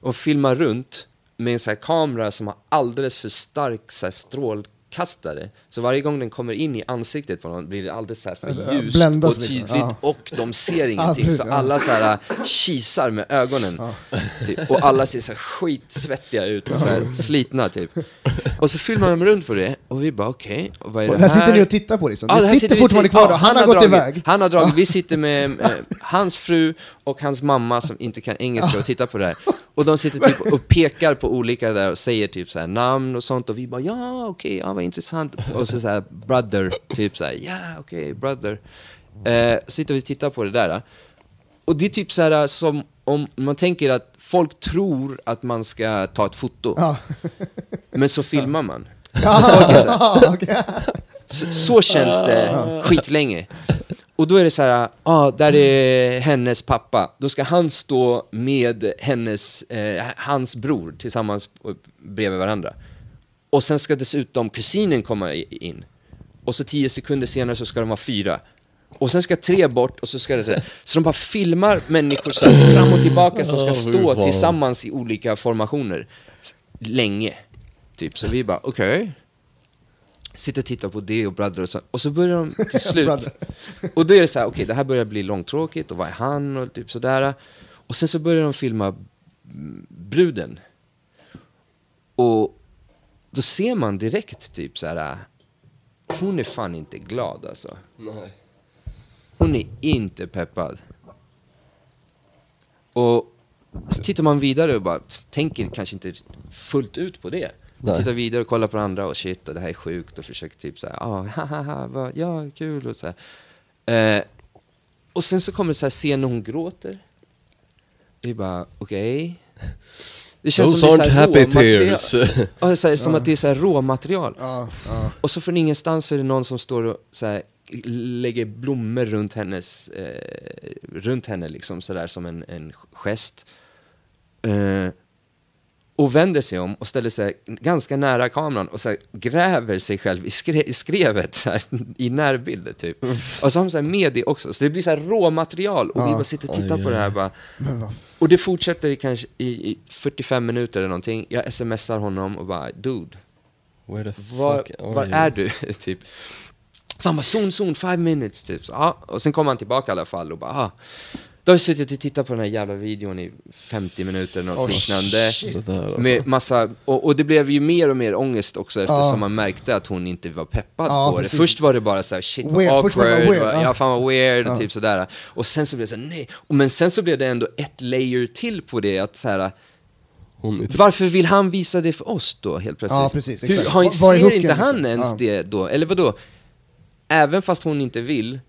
och filmar runt med en sån här kamera som har alldeles för stark så här, strålkastare. Så varje gång den kommer in i ansiktet på någon blir det alldeles så här för Alltså, ljust och liksom. tydligt Ja. och de ser ingenting. så alla så här kisar med ögonen. Typ. Och alla ser så här skitsvettiga ut och så här slitna typ. Och så filmar de runt på det och vi bara okej, och vad är det här här? sitter ni och tittar på liksom. Ja, det här sitter fortfarande kvar ja, han, har gått dragit, iväg. Han har dragit, vi sitter med eh, hans fru och hans mamma som inte kan engelska och tittar på det här. Och de sitter typ och pekar på olika där och säger typ så här namn och sånt och vi bara ja okej, ja vad intressant. Och så, så här brother, typ så här ja okej brother. Eh, sitter vi och tittar på det där. Och det är typ så här som om man tänker att folk tror att man ska ta ett foto, Ja. men så filmar man. Ja. Så, så känns det skitlänge. Och då är det så här, ah, där är hennes pappa. Då ska han stå med hennes, eh, hans bror tillsammans på- bredvid varandra. Och sen ska dessutom kusinen komma in. Och så tio sekunder senare så ska de vara fyra. Och sen ska tre bort och så ska det... Så de bara filmar människor så här fram och tillbaka som ska stå tillsammans i olika formationer. Länge. Typ, så vi bara, okej. Sitter och tittar på det och Brother och så, och så börjar de till slut. Och då är det så här, okej, det här börjar bli långtråkigt och vad är han och typ sådär. Och sen så börjar de filma bruden. Och då ser man direkt typ så här, hon är fan inte glad alltså. Nej. Hon är inte peppad. Och så tittar man vidare och bara tänker kanske inte fullt ut på det. Nej. Tittar vidare och kollar på andra och shit, det här är sjukt och försöker typ såhär, ah, haha, vad, ja, kul och så här. Eh, och sen så kommer det så här scen när hon gråter. Vi bara, okej. Det Those som det är aren't så här happy tears. Ja, det är så här, som att det är så här råmaterial. Ja, ja. Och så från ingenstans så är det någon som står och så här, lägger blommor runt hennes, eh, runt henne liksom sådär som en, en gest. Eh, och vänder sig om och ställer sig ganska nära kameran och så här, gräver sig själv i, skre, i skrevet här, i närbilder typ. Och så har de så här med det också, så det blir så här råmaterial och vi Ja. bara sitter och tittar på det här bara. Och det fortsätter i kanske i, i 45 minuter eller någonting. Jag smsar honom och bara, dude, Where the fuck var, are var you? är du? typ. Så han bara, zon, zon, five minutes, typ. Så, ja. Och sen kom han tillbaka i alla fall och bara, ah. Då har jag suttit och tittat på den här jävla videon i 50 minuter eller något Oh, liknande. Alltså. Med massa, och, och det blev ju mer och mer ångest också eftersom Ja. man märkte att hon inte var peppad Ja, på precis. det. Först var det bara så här, shit vad Weird. Var det awkward, weird, vad- ja. ja fan vad weird, och typ sådär. Och sen så blev det så här, nej. Men sen så blev det ändå ett layer till på det, att så här, typ- varför vill han visa det för oss då helt plötsligt? Ja, precis, Hur, exakt. Vad- vad är ser hooken, inte han liksom? ens Ja. det då? Eller vad då? Även fast hon inte vill,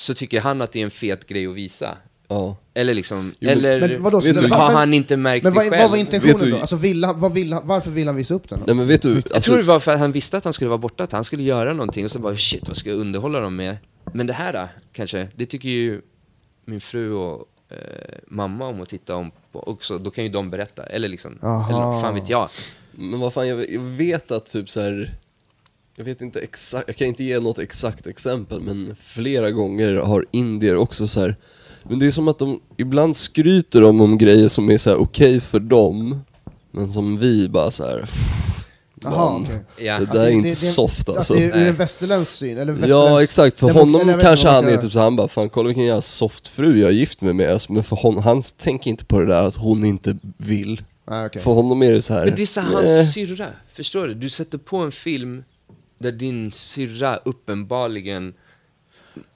så tycker han att det är en fet grej att visa. Ja. Eller liksom, Jo, men- eller men vadå, så vet du- men- har han inte märkt Men det vad, själv? vad var intentionen Vet du- då? Alltså, vill han, vad vill han, varför vill han visa upp den? Nej men vet du, Jag alltså, tror det var för att han visste att han skulle vara borta, att han skulle göra någonting och så bara shit, vad ska jag underhålla dem med? Men det här då, kanske, det tycker ju min fru och eh, mamma om att titta om på också, då kan ju de berätta. Eller liksom, Aha. eller fan vet jag. Men vad fan, jag, jag vet att typ så här. Jag vet inte exakt, jag kan inte ge något exakt exempel men flera gånger har indier också så här. Men det är som att de, ibland skryter de om grejer som är så här okej för dem Men som vi bara så här. Jaha, "Man, okej. Ja. Det där är det- inte det- det- soft alltså det är ur en västerländsk syn, eller en Ja västerländsk- exakt, för eller honom jag vet kanske han är typ så han bara fan kolla vilken jävla soft fru jag är gift med med alltså, Men för hon, han tänker inte på det där att hon inte vill Ah, okej. För honom är det så här. Men det är så "Nej." hans syrra, förstår du? Du sätter på en film där din syrra uppenbarligen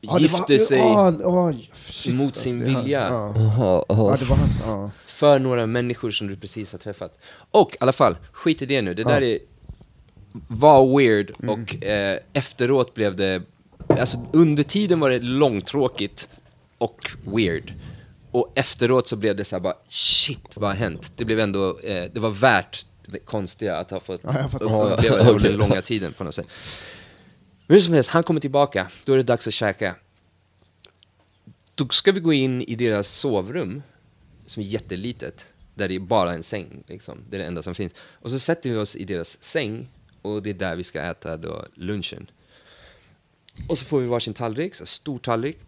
Ja, det var- sig ah, ah, shit, mot alltså, sin här- vilja. Ja, Aha, aha. ja det var han. För några människor som du precis har träffat. Och i alla fall, skit i det nu. Det där är, var weird och eh, efteråt blev det, alltså under tiden var det långtråkigt och weird. Och efteråt så blev det så här bara, shit vad har hänt? Det blev ändå, eh, det var värt konstiga att ha fått Ja, uppleva det under den långa tiden på något sätt. Men hur som helst, han kommer tillbaka, då är det dags att käka. Då ska vi gå in i deras sovrum, som är jättelitet, där det är bara en säng, liksom. det är det enda som finns. Och så sätter vi oss i deras säng, och det är där vi ska äta då lunchen. Och så får vi varsin tallrik, så stor tallrik.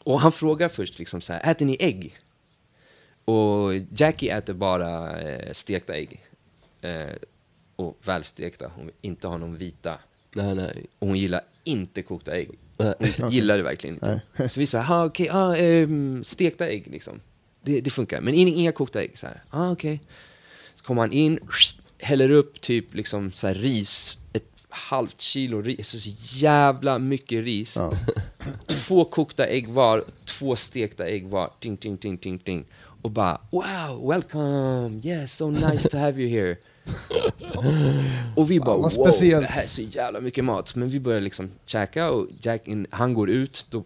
Och han frågar först liksom så här, äter ni ägg? Och Jackie äter bara eh, stekta ägg. Eh, och välstekta, hon vill inte ha någon vita. Nej nej. Och hon gillar inte kokta ägg. Nej. Hon gillar det verkligen inte. Så vi sa, ah, okej, ah, ehm, stekta ägg liksom. Det, det funkar. Men in, inga kokta ägg. Så här, ah, okej. Så kommer han in, häller upp typ liksom så här ris, ett halvt kilo ris, så jävla mycket ris. Ja. Två kokta ägg var, två stekta ägg var, ding, ding, ding, ding, ding. Och bara, wow, welcome, yeah, so nice to have you here. Och vi bara, wow, speciellt." det här är så jävla mycket mat. Men vi börjar liksom käka och Jack, in, han går ut, då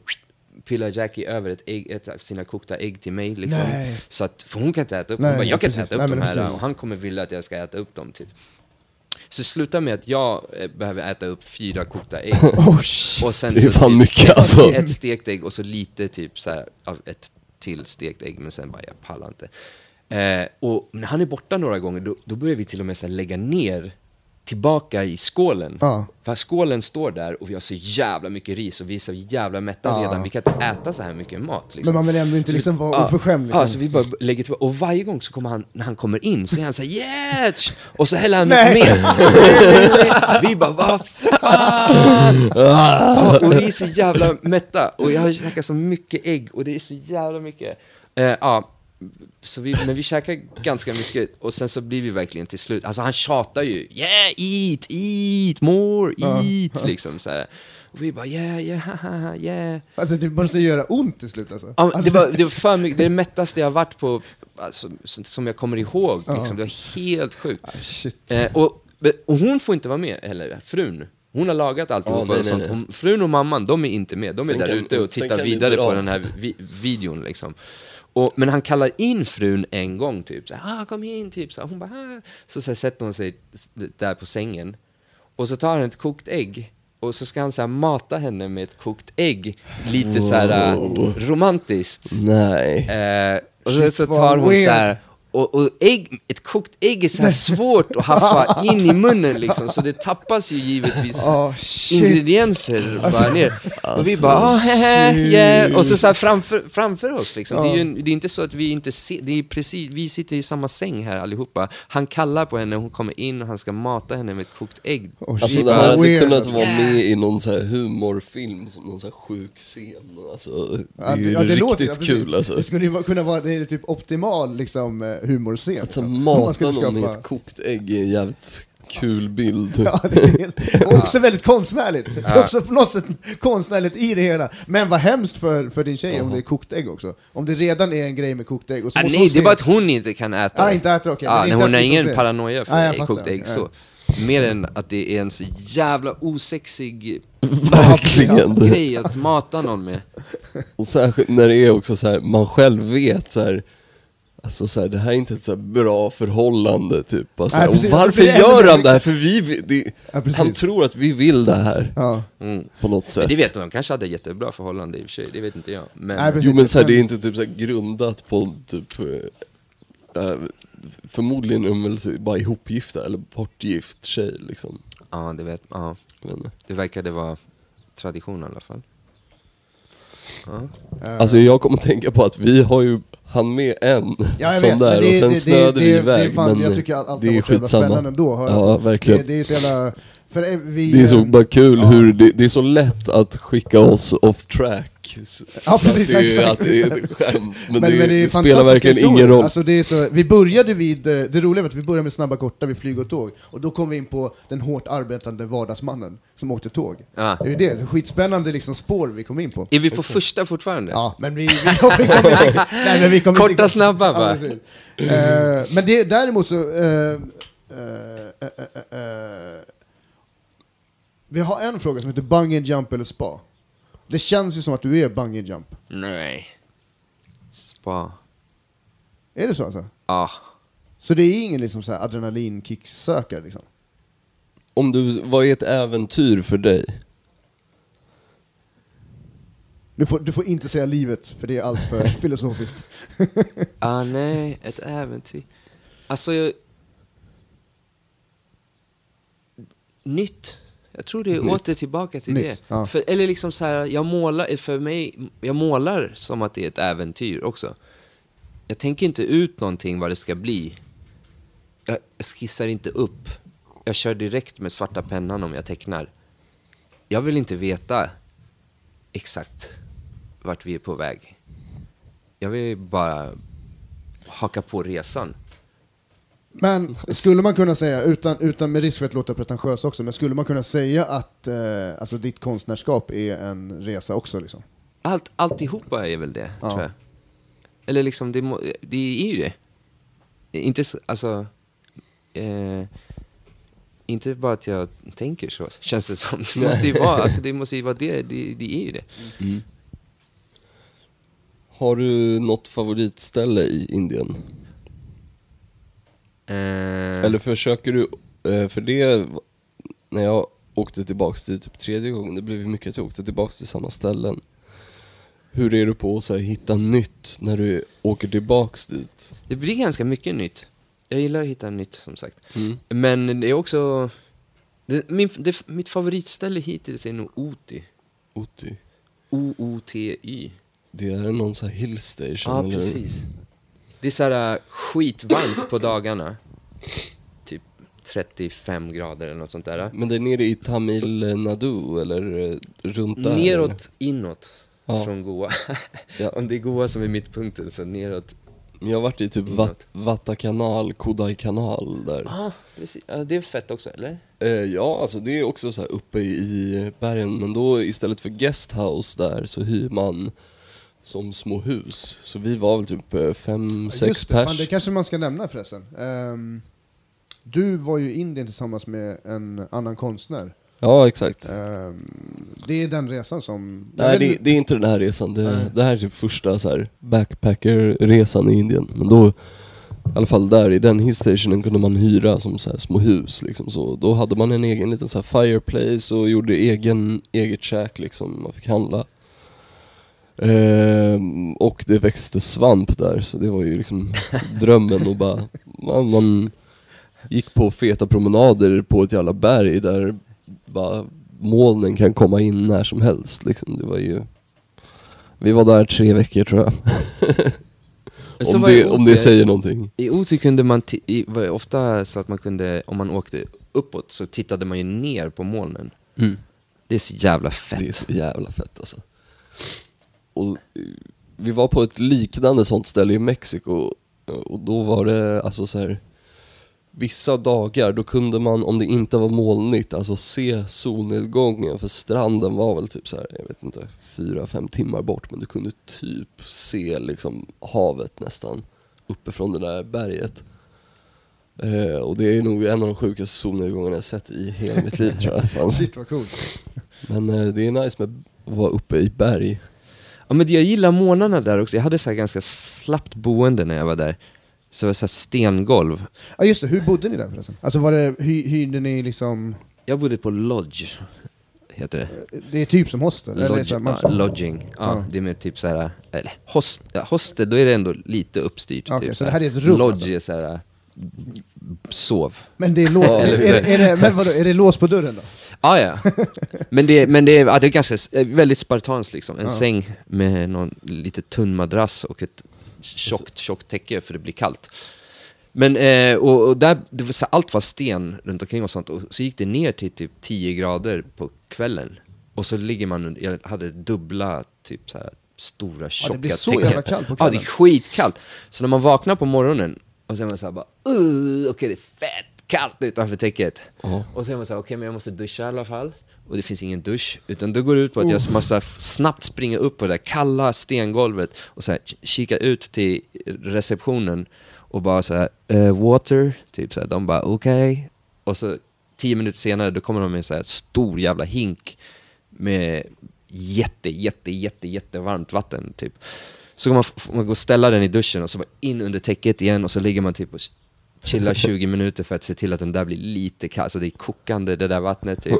pillar Jackie över ett, ägg, ett av sina kokta ägg till mig. Liksom. Nej. Så att, för hon kan inte äta upp Nej, bara, jag kan inte äta upp Nej, de men här precis. och han kommer vilja att jag ska äta upp dem. Typ. Så det slutar med att jag eh, behöver äta upp fyra kokta ägg. Oh, shit. Och sen Det är fan typ mycket, ett, alltså. ett stekt ägg och så lite typ så här, av ett till stekt ägg, men sen bara, jag pallar inte. Eh, och när han är borta några gånger, då, då börjar vi till och med så här, lägga ner tillbaka i skålen. Ja. För skålen står där och vi har så jävla mycket ris och vi är så jävla mätta Ja. redan. Vi kan inte äta så här mycket mat. Liksom. Men man vill ändå inte Så liksom vi- vara oförskämd. Liksom. Ja, så vi bara lägger tillbaka. Och varje gång så kommer han, när han kommer in så är han såhär yeah! Och så häller han Nej. mer. vi bara vad fan! Ja, och vi är så jävla mätta. Och jag har käkat så mycket ägg och det är så jävla mycket. Eh, ja, så vi, men vi käkar ganska mycket och sen så blir vi verkligen till slut, alltså han tjatar ju Yeah, eat, eat, more, eat, liksom så här. Och vi bara yeah, yeah, yeah. Alltså det måste göra ont till slut alltså. Ja, alltså det, var, det var för mycket, det är det mättaste jag har varit på, alltså, som- jag kommer ihåg. Liksom. Det var helt sjukt. ah, shit. Eh, och, och hon får inte vara med heller, frun. Hon har lagat alltihopa nej, och sånt. nej, frun och mamman, de är inte med. De är Sen där kan- ute och tittar vi vidare på den här vi, videon liksom. Och, men han kallar in frun en gång typ, så här, ah, kom in, typ. Så här, hon bara, ah. Så, så här, sätter hon sig där på sängen. Och så tar han ett kokt ägg. Och så ska han så mata henne med ett kokt ägg. Lite så här romantiskt. Nej. Eh, och så, så tar hon weird. så här, och, och ägg, ett kokt ägg är så här svårt att haffa in i munnen liksom, så det tappas ju givetvis shit. ingredienser Alltså, bara ner. och vi alltså, bara, ah, hehe, yeah. Och så, så här framför, framför oss liksom. Det, är Ja. ju, det är inte så att vi inte ser, det är precis, vi sitter i samma säng här allihopa. Han kallar på henne, hon kommer in och han ska mata henne med ett kokt ägg. Oh, Alltså det här hade kunnat alltså. vara med i någon så här humorfilm, som någon så här sjuk scen. Alltså, det Ja, är ju ja, det riktigt låter- ja, precis. kul alltså. Det skulle ju kunna vara det är typ optimal liksom, eh, humorscen. Att så Om man mata någon med skapa- ett kokt ägg är en jävligt kul bild. Ja, det är också väldigt konstnärligt. Det är också på något sätt konstnärligt i det hela. Men vad hemskt för, för din tjej om det är kokt ägg också. Om det redan är en grej med kokt ägg. Och så Ah, nej, det är bara att hon inte kan äta Ah, det. inte äter, Ja, men nej, inte hon har liksom ingen paranoia för Ah, kokt ägg Ja. så. Mer än att det är en så jävla osexig Verkligen. grej att mata någon med. Och särskilt när det är också så här, man själv vet så här, Alltså så här, det här är inte ett så här bra förhållande typ. Alltså, Nej, och varför Det gör han det här? För vi, det, Ja, han tror att vi vill det här Ja. Mm. på något sätt. Men det vet de, de kanske hade jättebra förhållande i och för sig, det vet inte jag. Men Nej, precis. Jo men så här, det är inte typ så här grundat på typ eh, Förmodligen är de väl så- bara ihopgifta eller bortgift tjej liksom. ja, det, vet, ja, Jag vet inte. det verkade vara tradition i alla fall. Ja. Eh, Alltså jag kommer tänka på att vi har ju han med en Ja, sån vet, där det- och sen det- det- snöade vi iväg. det är fan, men jag tycker allt det är skitsamma. spännande ändå. Ja, jag. verkligen. Det, det är så jävla... För eh, vi, Det är så eh, bara kul ja. hur det, det är så lätt att skicka oss off track. Ja, precis, det, är, exakt, att det är ett skämt, men, Men, det, men det spelar verkligen historier. ingen roll. Alltså det är så, vi började vid, eh, det roliga var att vi började med snabba korta vid flyg och tåg, och då kom vi in på den hårt arbetande vardagsmannen som åkte tåg. Ja. Det är det, skitspännande liksom spår vi kom in på. Är vi på första fortfarande? Ja, men vi, vi kom, vi kom inte... Nej, men vi kom Korta, inte, snabba, va? precis. Eh, men det, däremot så... eh, eh, vi har en fråga som heter bungee jump eller spa. Det känns ju som att du är bungee jump. Nej. Spa. Är det så alltså? Ja. Så det är ingen liksom så här adrenalinkicksökare liksom? Om du, vad är ett äventyr för dig? Du får, du får inte säga livet, för det är allt för filosofiskt. Ah, nej, ett äventyr. Alltså, jag... Nytt. Jag tror det är Nytt. åter tillbaka till Nytt, det. ja. För, eller liksom så här, jag målar, för mig, jag målar som att det är ett äventyr också. Jag tänker inte ut någonting vad det ska bli. Jag skissar inte upp. Jag kör direkt med svarta pennan om jag tecknar. Jag vill inte veta exakt vart vi är på väg. Jag vill bara haka på resan. Men skulle man kunna säga, utan, utan med risk för att låta pretentiös också, men skulle man kunna säga att eh, alltså ditt konstnärskap är en resa också liksom? Allt, alltihopa är väl det, Ja. tror jag. Eller liksom, det, det är ju det. Inte så, alltså... Eh, inte bara att jag tänker så, känns det som. Det måste ju vara, alltså det måste ju vara det, det, det är ju det. Mm. Har du något favoritställe i Indien? Eh, Eller försöker du, eh, för det, när jag åkte tillbaks till typ tredje gången, det blev ju mycket att jag åkte tillbaks till samma ställen. Hur är du på att hitta nytt när du åker tillbaks dit? Det blir ganska mycket nytt. Jag gillar att hitta nytt, som sagt. Mm. Men det är också... Det, min, det, mitt favoritställe hittills är nog Oti. Oti. O-O-T-Y. Det är någon sån här hill station Ja, eller? precis. Det är så här äh, skitvarmt på dagarna. Typ 35 grader eller något sånt där. Men det är nere i Tamil Nadu eller eh, runt där? eller? Neråt, inåt. Ja. Från Goa. Ja. Om det är Goa som är mittpunkten så neråt. Men jag har varit i typ. Vat, Vatta kanal, Kodai kanal där. Ja, precis. Ja, det är fett också, eller? Eh, ja, alltså det är också så här uppe i bergen, men då istället för guesthouse där så hyr man som små hus. Så vi var väl typ eh, fem, sex Just det, fan, pers. det kanske man ska nämna förresten. Ehm, du var ju i Indien tillsammans med en annan konstnär. Ja, exakt. Ehm, det är den resan som... Nej, det, det är inte den här resan. Det, Nej. det här är typ första så här backpackerresan i Indien. Men då, i alla fall där i den hillstationen kunde man hyra som så här små hus liksom. Så då hade man en egen liten så här fireplace och gjorde egen, eget käk liksom. Man fick handla. Ehm, och det växte svamp där, så det var ju liksom drömmen och bara, man, man gick på feta promenader på ett jävla berg där bara molnen kan komma in när som helst liksom. Det var ju Vi var där tre veckor tror jag. Om, det, om det säger någonting. I Oti kunde man, i, var det ofta så att man kunde, om man åkte uppåt så tittade man ju ner på molnen. Det är så jävla fett. Det är så jävla fett alltså. Och eh, vi var på ett liknande sånt ställe i Mexiko och då var det alltså så här. Vissa dagar då kunde man, om det inte var molnigt, alltså se solnedgången för stranden var väl typ så här, jag vet inte, fyra, fem timmar bort men du kunde typ se liksom havet nästan uppifrån det där berget. Eh, och det är nog en av de sjukaste solnedgångarna jag sett i hela mitt liv tror jag. Fan. Shit vad coolt. Men eh, det är nice med att vara uppe i berg. Ja men jag gillar månaderna där också, jag hade så ganska slappt boende när jag var där. Så det var så här stengolv. Ja just det, hur bodde ni där förresten? Alltså var det, hy, hyrde ni liksom, Jag bodde på Lodge, heter det. det är typ som hostel? eller Lodge, så här, man- ja, lodging. Ja, Ja. det är mer typ så här, eller host, hostel, då är det ändå lite uppstyrt. Okej, typ, så det här. är ett rum, Lodge alltså? är så här, sov. Men det är lås, Ja, är, eller är, är, det, men vadå, är det lås på dörren då? Ah, ja, men det, men det, är, ja, det är ganska, väldigt spartanskt liksom. En Ja. säng med någon lite tunn madrass och ett tjockt, tjockt täcke för det blir kallt. Men, eh, och, och där, det var så, allt var sten runt omkring och sånt, och så gick det ner till typ 10 grader på kvällen. Och så ligger man, jag hade dubbla, typ så här stora tjocka blir så täcken. jävla kallt på Ja, det kvällen. är skitkallt. Så när man vaknar på morgonen, och så är man såhär bara, okej det är fett kallt utanför täcket. Och så är man såhär, okej men jag måste duscha i alla fall. Och det finns ingen dusch, utan då går det ut på att jag måste snabbt springa upp på det där kalla stengolvet och så här, kika ut till receptionen och bara så här, "Eh, water, typ så här, de bara okej. Och så tio minuter senare då kommer de med en så här stor jävla hink med jätte, jätte, jätte, jättevarmt vatten typ. Så kan man, man gå och ställa den i duschen och så bara in under täcket igen och så ligger man typ och chillar 20 minuter för att se till att den där blir lite kall, så det är kokande det där vattnet typ.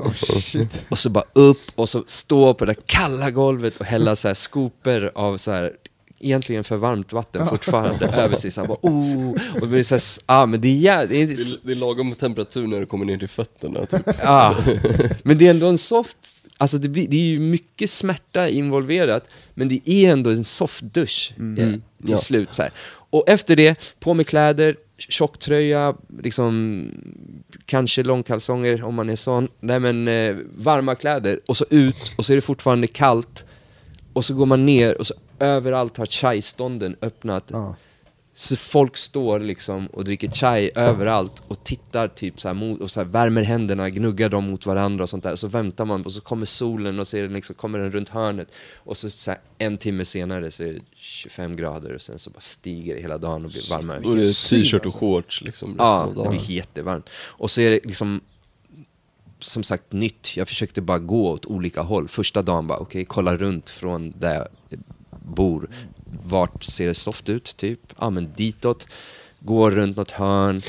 Och så bara upp och så stå på det där kalla golvet och hälla så här skoper av så här egentligen för varmt vatten fortfarande över sig så här, bara, oh, och det blir så här, ah, men det är, det är, Det är, det är lagom temperatur när det kommer ner till fötterna typ. Ja, men det är ändå en soft, alltså det, blir, det är ju mycket smärta involverat, men det är ändå en soft dusch eh, till Ja. slut. Så här. Och efter det, på med kläder, tjocktröja, liksom, kanske långkalsonger om man är sån, nej men eh, varma kläder, och så ut, och så är det fortfarande kallt, och så går man ner och så överallt har chai-stånden öppnat. Ja. Så folk står liksom och dricker chai överallt och tittar typ så mot, och så värmer händerna, gnuggar dem mot varandra och sånt där. Så väntar man och så kommer solen och så är den liksom, kommer den runt hörnet. Och så, så här, en timme senare så är det 25 grader och sen så bara stiger det hela dagen och blir varmare. Är det syn, t-shirt och alltså. shorts liksom resten Ja, av det dagen. blir jättevarmt. Och så är det liksom som sagt nytt. Jag försökte bara gå åt olika håll. Första dagen bara, okej, kolla runt från där jag bor. Vart ser det soft ut, typ? Ja, men ditåt. Gå runt något hörn,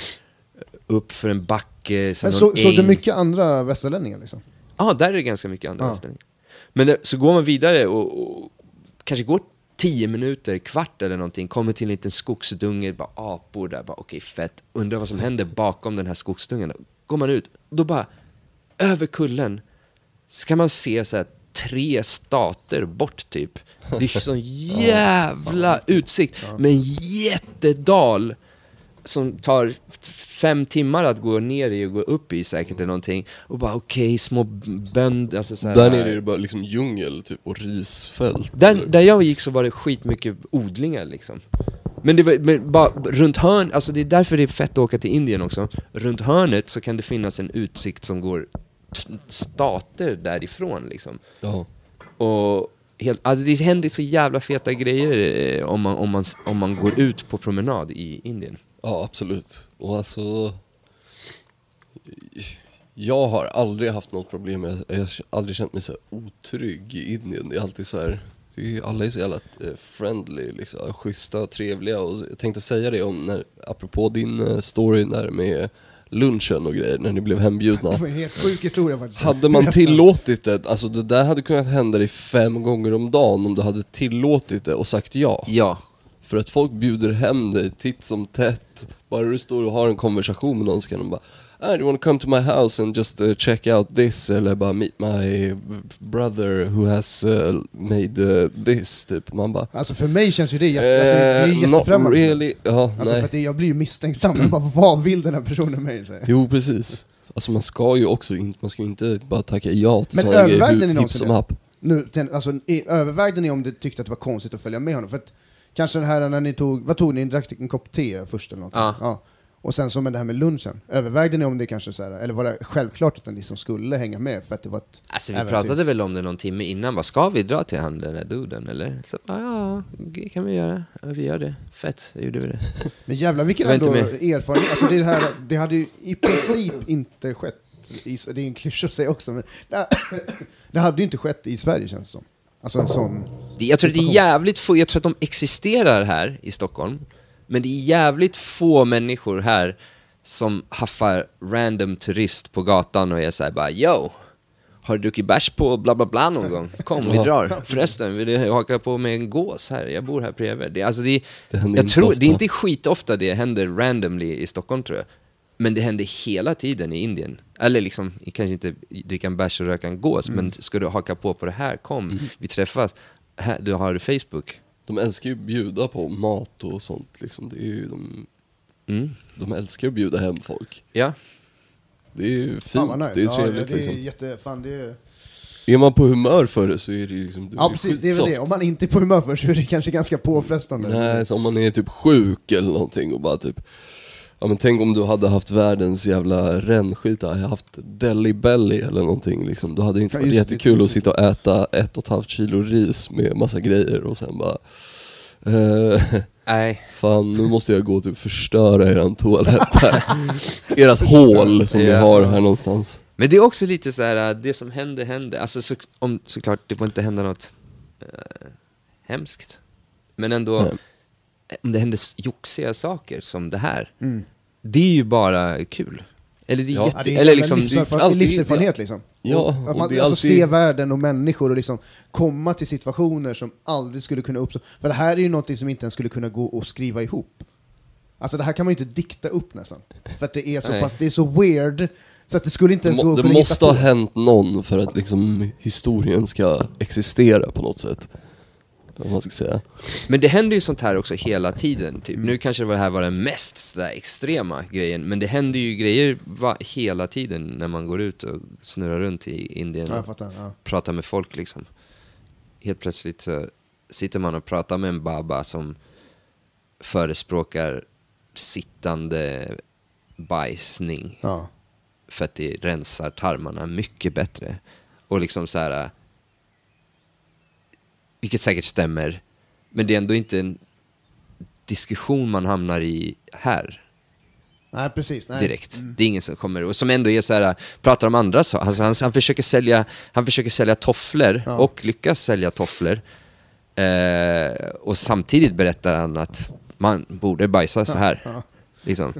upp för en backe, sen Men någon så, du äng. mycket andra västerlänningar liksom? Ja, där är det ganska mycket andra Ja. inställningar. Men det, så går man vidare och, och kanske går tio minuter, kvart eller någonting, kommer till en liten skogsdunge, bara apor där, bara okej fett, undrar vad som händer bakom den här skogsdungen. Går man ut, då bara över kullen så kan man se så här tre stater bort typ. Det är sån jävla utsikt med en jättedal som tar fem timmar att gå ner i och gå upp i säkert eller någonting. Och bara okej, små bönder, alltså så här, Där nere är det bara liksom djungel typ och risfält. där, där jag gick så var det skitmycket odlingar liksom. Men det var men bara runt hörn, alltså det är därför det är fett att åka till Indien också. Runt hörnet så kan det finnas en utsikt som går stater därifrån liksom. Ja. Och helt, alltså det händer så jävla feta grejer eh, om man, om, man, om man går ut på promenad i Indien. ja, absolut. Och alltså... Jag har aldrig haft något problem med, jag har aldrig känt mig så otrygg i Indien. Det är alltid så här, det är, alla är så jävla eh, friendly, liksom, schyssta och trevliga. Och jag tänkte säga det om, när, apropå din eh, story där med lunchen och grejer, när ni blev hembjudna. Det var en helt sjuk historia faktiskt. Hade man tillåtit det, alltså det där hade kunnat hända dig fem gånger om dagen om du hade tillåtit det och sagt ja. Ja. För att folk bjuder hem dig titt som tätt. Bara du står och har en konversation med någon så kan de bara ah, do you wanna come to my house and just uh, check out this? Eller bara meet my brother who has uh, made uh, this, typ. Man bara Alltså för mig känns ju det, jätte, alltså, det är eh, not jättefrämmande. really. Ja, Alltså för nej. att det, jag blir ju misstänksam, bara, vad vill den här personen här. Jo precis. Alltså man ska ju också inte, man ska ju inte bara tacka ja till Men sådana grejer hur- hipp som happ. Nu, ten, alltså, i, övervägde ni om du tyckte att det var konstigt att följa med honom? För att, kanske det här när ni tog, vad tog ni? Ni drack en kopp te först eller något? Ja. Och sen så med det här med lunchen, övervägde ni om det kanske så här, eller var det självklart att ni som skulle hänga med för att det var ett Alltså vi äventyr? pratade väl om det någon timme innan, vad ska vi dra till han den där duden eller? Så, ah, ja, det kan vi göra. Ja, vi gör det. Fett, då gjorde vi det. Men jävlar vilken ändå erfarenhet, alltså det, här, det hade ju i princip inte skett, i, det är en klyscha att säga också, men det, det hade ju inte skett i Sverige känns det som. Alltså en sån... Jag tror att det är Situation. jävligt få, jag tror att de existerar här i Stockholm, Men det är jävligt få människor här som haffar random turist på gatan och är såhär bara Yo! Har du druckit bärs på bla bla bla någon gång? Kom, vi drar. Förresten, vill du haka på med en gås här? Jag bor här bredvid. Det, alltså det, Det jag tror, ofta. det är inte skitofta det händer randomly i Stockholm tror jag. Men det händer hela tiden i Indien. Eller liksom, kanske inte dricka en bärs och röka en gås, men ska du haka på på det här, kom, Mm. vi träffas. Här, du har Facebook. De älskar ju att bjuda på mat och sånt liksom. Det är ju de, Mm. de älskar att bjuda hem folk. Ja, Det är ju fint, nice. det är ja, trevligt det är liksom. jätte, fan, det är... Är man på humör för det så är det liksom... Ja precis, det är väl det. Om man inte är på humör för så är det kanske ganska påfrestande. Nej, så om man är typ sjuk eller någonting och bara typ Ja men tänk om du hade haft världens jävla rännskit, hade haft deli belly eller någonting liksom. Då hade det inte Ja, varit just det. jättekul att sitta och äta ett och ett halvt kilo ris med massa grejer och sen bara eh, nej. Fan nu måste jag gå och typ förstöra eran toalett här. Ert hål som ni Ja. har här någonstans. Men det är också lite så här, äh, det som händer, händer. Alltså så, om, såklart, det får inte hända något eh, hemskt. Men ändå, Nej. Om det händer joxiga saker som det här, Mm. det är ju bara kul. Eller det är Ja. jätte... Det är eller liksom, livserfarenhet, alltid- livserfarenhet liksom. Ja, och, och att man, alltså alltid- se världen och människor och liksom komma till situationer som aldrig skulle kunna uppstå. För det här är ju någonting som inte ens skulle kunna gå att skriva ihop. Alltså det här kan man ju inte dikta upp nästan. För att det är så Nej. pass, det är så weird, så att det skulle inte ens gå Det måste ha hänt någon för att liksom historien ska existera på något sätt. Vad man ska säga. Men det händer ju sånt här också hela tiden, typ. Nu kanske det här var den mest sådär extrema grejen, men det händer ju grejer va, hela tiden när man går ut och snurrar runt i Indien Ja, och fattar. Ja. pratar med folk liksom. Helt plötsligt så sitter man och pratar med en baba som förespråkar sittande bajsning Ja. för att det rensar tarmarna mycket bättre. Och liksom så här, äh, vilket säkert stämmer, men det är ändå inte en diskussion man hamnar i här Nej, precis. Nej. direkt. Det är ingen som kommer, och som ändå är så här, pratar om andra saker. Alltså han, han, försöker sälja, han försöker sälja tofflor Ja. och lyckas sälja tofflor. Eh, och samtidigt berättar han att man borde bajsa så här. Ja. Liksom.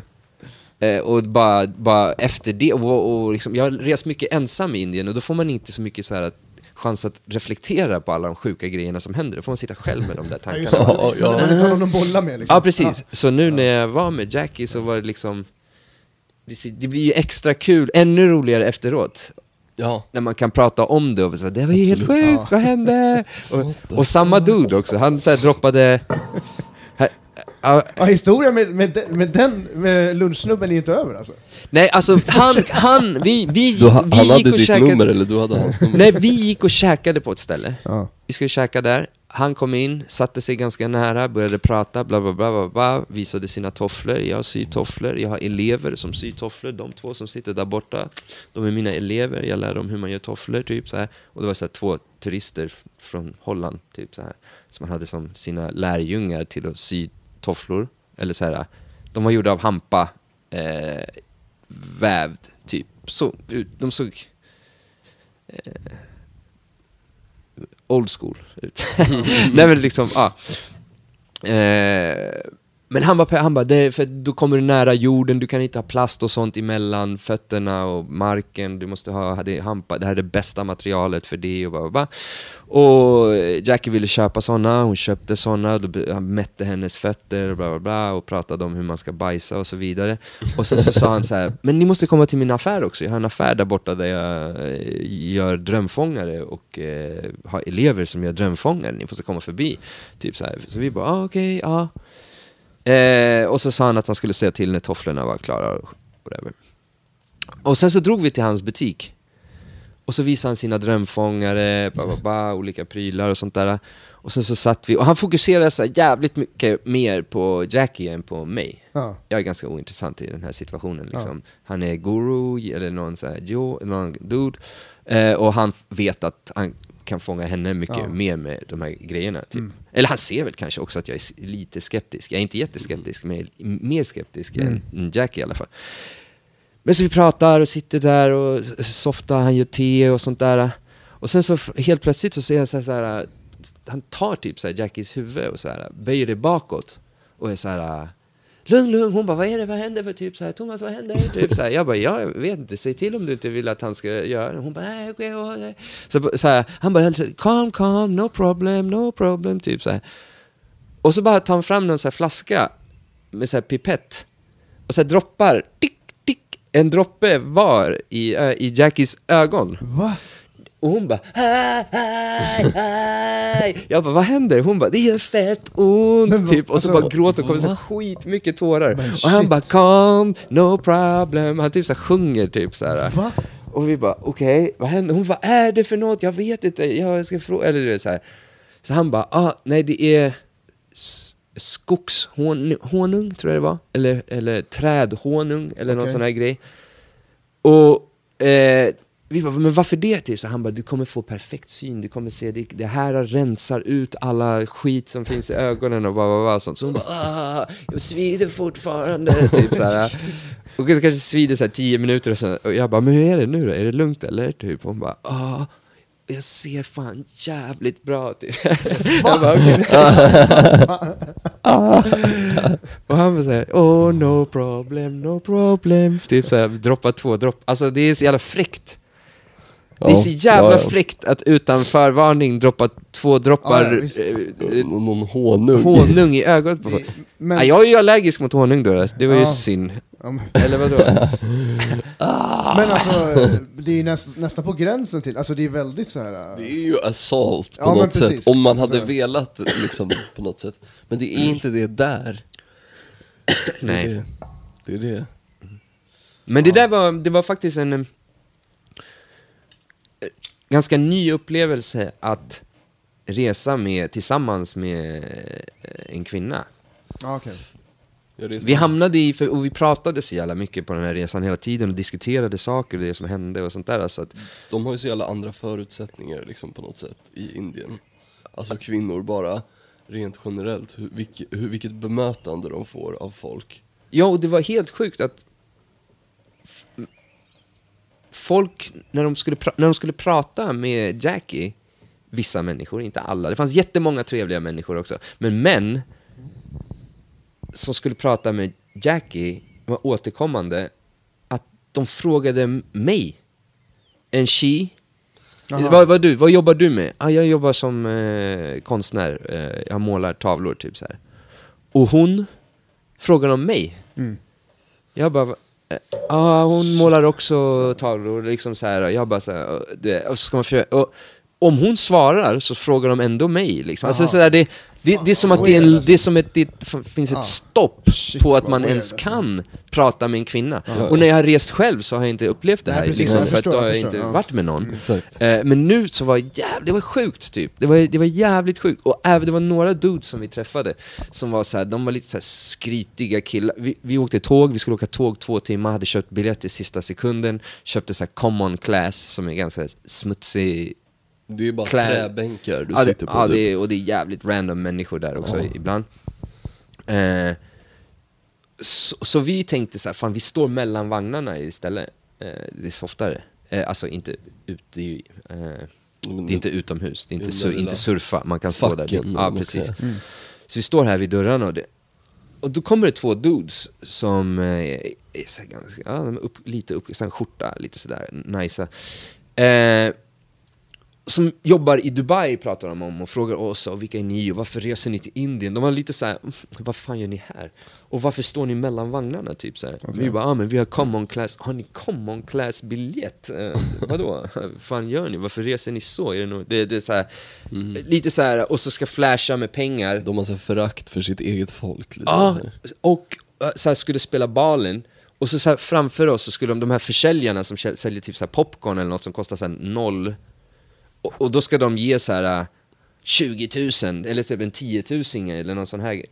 Eh, och bara, bara efter det, och, och liksom, jag har rest mycket ensam i Indien och då får man inte så mycket så här att, chans att reflektera på alla de sjuka grejerna som händer. Då får man sitta själv med de där Ja, tankarna. Ja, ja. Man har någon att bolla med liksom. Ja, precis. Så nu när jag var med Jackie så var det liksom, det, blir ju extra kul, ännu roligare efteråt. Ja. När man kan prata om det och så, det var ju helt sjukt, vad hände? Och, och samma dude också, han så här droppade, ja, historien med, med, den- med den med lunchsnubben är inte över alltså. nej alltså han, han, vi, vi, Du, ha- vi han gick hade och ditt käkade, nummer eller du hade hans nummer? Nej, vi gick och käkade på ett ställe. Ja. Vi skulle käka där, han kom in, satte sig ganska nära, började prata, bla bla bla, bla, bla visade sina tofflor, jag syr tofflor, jag har elever som syr tofflor, de två som sitter där borta, de är mina elever, jag lär dem hur man gör tofflor, typ så här. Och det var så här, två turister f- från Holland, typ så här, som han hade som sina lärjungar till att sy tofflor, eller så här, de var gjorda av hampa, eh, vävd, typ, så, de såg eh, old school ut. Nej men liksom, ja. Eh, men han bara, han bara det, för då kommer du nära jorden, du kan inte ha plast och sånt emellan fötterna och marken, du måste ha, det, hampa, det här är det bästa materialet för det och bara. Och Jackie ville köpa sådana, hon köpte sådana, han mätte hennes fötter och bla bla bla och pratade om hur man ska bajsa och så vidare. Och sen så sa han så här, men ni måste komma till min affär också, jag har en affär där borta där jag eh, gör drömfångare och eh, har elever som gör drömfångare, ni måste komma förbi. Typ så här. Så vi bara, ah, okej, ja. Eh, och så sa han att han skulle säga till när tofflorna var klara och whatever. Och sen så drog vi till hans butik. Och så visade han sina drömfångare, ba, ba, ba, olika prylar och sånt där. Och sen så satt vi, och han fokuserade så jävligt mycket mer på Jackie än på mig. Ja. Jag är ganska ointressant i den här situationen liksom. Han är guru, eller någon så här, Joe, någon dude. Eh, och han vet att han kan fånga henne mycket Ja. mer med de här grejerna. Typ. Eller han ser väl kanske också att jag är lite skeptisk. Jag är inte jätteskeptisk, men jag är mer skeptisk än än Jackie i alla fall. Men så vi pratar och sitter där och softar, han gör te och sånt där. Och sen så helt plötsligt så ser jag så här, så här han tar typ så här Jackies huvud och så här böjer det bakåt och är så här lugn, lugn. Hon bara, vad är det, vad händer? För typ så här, Thomas, vad händer? Typ så här. Jag bara, jag vet inte, säg till om du inte vill att han ska göra det. Hon bara, nej, okej, okej. Så, så här, han bara, calm, calm, no problem, no problem, typ så här. Och så bara tar han fram någon så här flaska med så här pipett och så här droppar, tick, tick, en droppe var i, i Jackies ögon. Va? Och hon bara hej, hej, hej. Jag bara vad händer? Hon bara det gör fett ont Men typ. Och så alltså, bara gråter och kommer så skitmycket tårar. Och han bara calm, no problem. Han typ så här sjunger typ så här. Va? Och vi bara okej, vad händer? Hon bara är det för något? Jag vet inte, jag ska fråga. Eller du vet så här. Så han bara ah, nej det är skogshonung tror jag det var. Eller, eller trädhonung eller någon Okej. sån här grej. Och eh, vi bara, men varför det? Typ? Så han bara, du kommer få perfekt syn, du kommer se, det, det här rensar ut alla skit som finns i ögonen och bara, bara, sånt. Så hon bara, ah, jag svider fortfarande, typ så här. Och det kanske svider så här tio minuter och, så, och jag bara, men hur är det nu då? Är det lugnt eller? Typ. Hon bara, ah, jag ser fan jävligt bra typ. Jag bara, okej. Ah. Och han bara såhär, oh no problem, no problem. Typ såhär, droppa två dropp. Alltså det är så jävla fräckt. Det är Ja, så jävla ja, ja. fräckt att utan förvarning droppa två droppar Ja, ja, eh, Någon honung. honung i ögonet på folk. Men, Ja, jag är ju allergisk mot honung då, det var ju Ja. synd. Ja, men- Eller vadå? men alltså, det är ju näst, nästan på gränsen till, alltså det är väldigt så här. Det är ju assault på Ja, något sätt, om man hade Så- velat liksom på något sätt. Men det är inte det där. Det är Nej. det. Det är det. Men det där var, det var faktiskt en ganska ny upplevelse att resa med, tillsammans med eh, en kvinna. Jag reser- Vi hamnade i, för, och vi pratade så jävla mycket på den här resan hela tiden och diskuterade saker och det som hände och sånt där. Så att, De har ju så jävla andra förutsättningar liksom på något sätt i Indien. Alltså kvinnor bara, rent generellt, hur, vilket, hur, vilket bemötande de får av folk. ja, och det var helt sjukt att folk, när de, skulle när de skulle prata med Jackie, vissa människor, inte alla, det fanns jättemånga trevliga människor också, men män som skulle prata med Jackie var återkommande att de frågade mig, en she, vad, vad, du, vad jobbar du med? Ah, jag jobbar som eh, konstnär, eh, jag målar tavlor typ så här. Och hon frågar om mig. Mm. Jag bara, ja hon målar också tavlor, liksom så här. Jag bara så här, och det, och så ska man försöka, och om hon svarar så frågar de ändå mig liksom. Alltså så där, det, det, det är som att det, är en, det är som ett, det finns ett Ja. stopp Shit, på att man weird, ens alltså. kan prata med en kvinna. Ja. Och när jag har rest själv så har jag inte upplevt det Nej, här, precis, liksom, för förstår, att då har jag inte varit med någon. Eh, men nu så var jäv, det var sjukt typ. Det var, det var jävligt sjukt. Och även, det var några dudes som vi träffade som var så här, de var lite så här skrytiga killar. Vi, vi åkte tåg, vi skulle åka tåg två timmar, hade köpt biljett i sista sekunden, köpte så här common class som är ganska smutsig. Det är ju bara Klä- träbänkar du Ja, sitter på. ja, typ. det är, och det är jävligt random människor där också Ja. ibland. Eh, så, så vi tänkte så här, fan vi står mellan vagnarna istället. Eh, det är softare. Eh, alltså inte ute i... Eh, Men det är inte utomhus, det är inte, sur, inte surfa, man kan stå där. Ja, precis. säga. Så vi står här vid dörrarna och det, och då kommer det två dudes som eh, är så här ganska, ja, de är upp, lite upp, så här skjorta, lite sådär, nice. Eh, som jobbar i Dubai pratar de om och frågar oss och vilka är ni och varför reser ni till Indien? De var lite så här, "Mm, vad fan gör ni här? Och varför står ni mellan vagnarna? Typ så här. Vi bara, ah, men vi har common class, har ni common class biljett? Eh, vadå? Vad fan gör ni? Varför reser ni så? Är det, nog, det, det är så här, lite så här, och så ska flasha med pengar. De har så förakt för sitt eget folk. Lite Ja, här. och äh, så här, skulle spela balen och så, så här, framför oss så skulle de, de här försäljarna som säl- säljer typ så här popcorn eller något som kostar så här noll och, och då ska de ge så här äh, 20 000 eller typ en 10 000 eller någon sån här äh,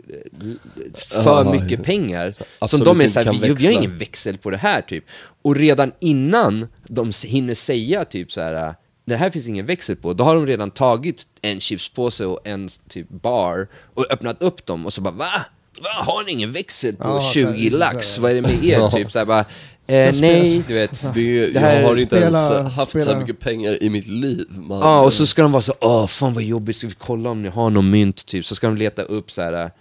för Ja, mycket pengar Så som de är inte så här, kan vi, vi har växla." ingen växel på det här typ och redan innan de hinner säga typ så här äh, det här finns ingen växel på, då har de redan tagit en chipspåse och en typ bar och öppnat upp dem och så bara va? Va? Har ni ingen växel på Ja, så här, 20 så lax? Vad är det med er? Typ så här bara, eh, nej, du vet. Det, Det här jag har inte spela- ens haft så spela- här mycket pengar i mitt liv. Ja, och så ska de vara så åh fan vad jobbigt, ska vi kolla om ni har någon mynt typ? Så ska de leta upp så här.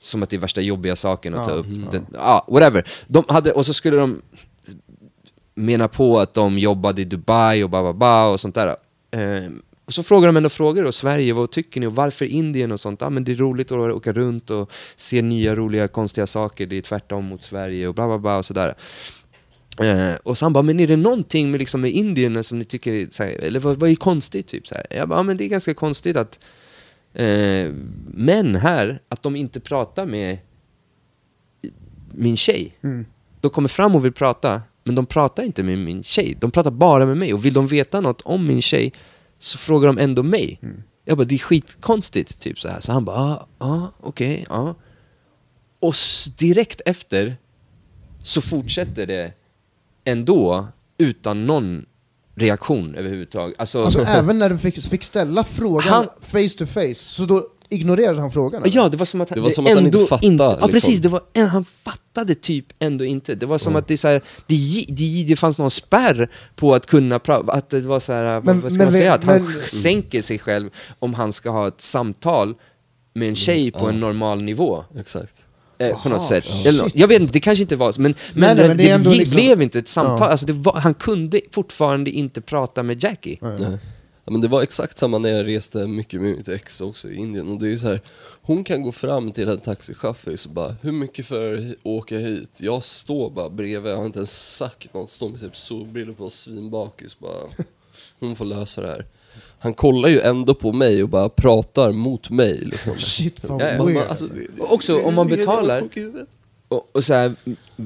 Som att det är värsta jobbiga saken att Ja, ta upp. mm. Ja, whatever. De hade, och så skulle de mena på att de jobbade i Dubai och ba, ba, ba och sånt där. Eh, och så frågar de ändå frågor då, Sverige, vad tycker ni och varför Indien och sånt? Ja men det är roligt att åka runt och se nya roliga konstiga saker, det är tvärtom mot Sverige och bla bla bla och sådär. Eh, och så han bara, men är det någonting med, liksom, med Indien som ni tycker, är, så här, eller vad, vad är konstigt? Typ, så. Jag bara, ja men det är ganska konstigt att eh, män här, att de inte pratar med min tjej. Mm. De kommer fram och vill prata, men de pratar inte med min tjej. De pratar bara med mig. Och vill de veta något om min tjej så frågar de ändå mig. Jag bara, det är skitkonstigt, typ så här. Så han bara, ja, ah, okej, ja. Och direkt efter så fortsätter det ändå utan någon reaktion överhuvudtaget. Alltså, Alltså även när du fick, fick ställa frågan Han- face to face, så då ignorerade han frågan? eller? Ja, det var som att, Det var som att han ändå inte fattade, Ja, liksom. precis. Det var, han fattade typ ändå inte. Det var som att det, så här, det, det, det fanns någon spärr på att kunna prata, att det var så här, Men- vad ska men man säga? Att han men- sänker sig själv om han ska ha ett samtal med en tjej på en normal nivå. Exakt. Eh, på något sätt. Eller, något. jag vet inte, det kanske inte var så, men, men, nej, det, men det ändå det liksom- blev inte ett samtal. Ja. Alltså det var, han kunde fortfarande inte prata med Jackie. Nej. Ja, men det var exakt samma när jag reste mycket med mitt ex också i Indien. Och det är ju så här, hon kan gå fram till en taxichaffis och bara Hur mycket för att åka hit? Jag står bara bredvid, jag har inte ens sagt något. Står med typ solbrillor på och svinbakis bara Hon får lösa det här. Han kollar ju ändå på mig och bara pratar mot mig liksom. Shit vad Ja, ja. Man alltså, också, om man betalar-. Och, och så här,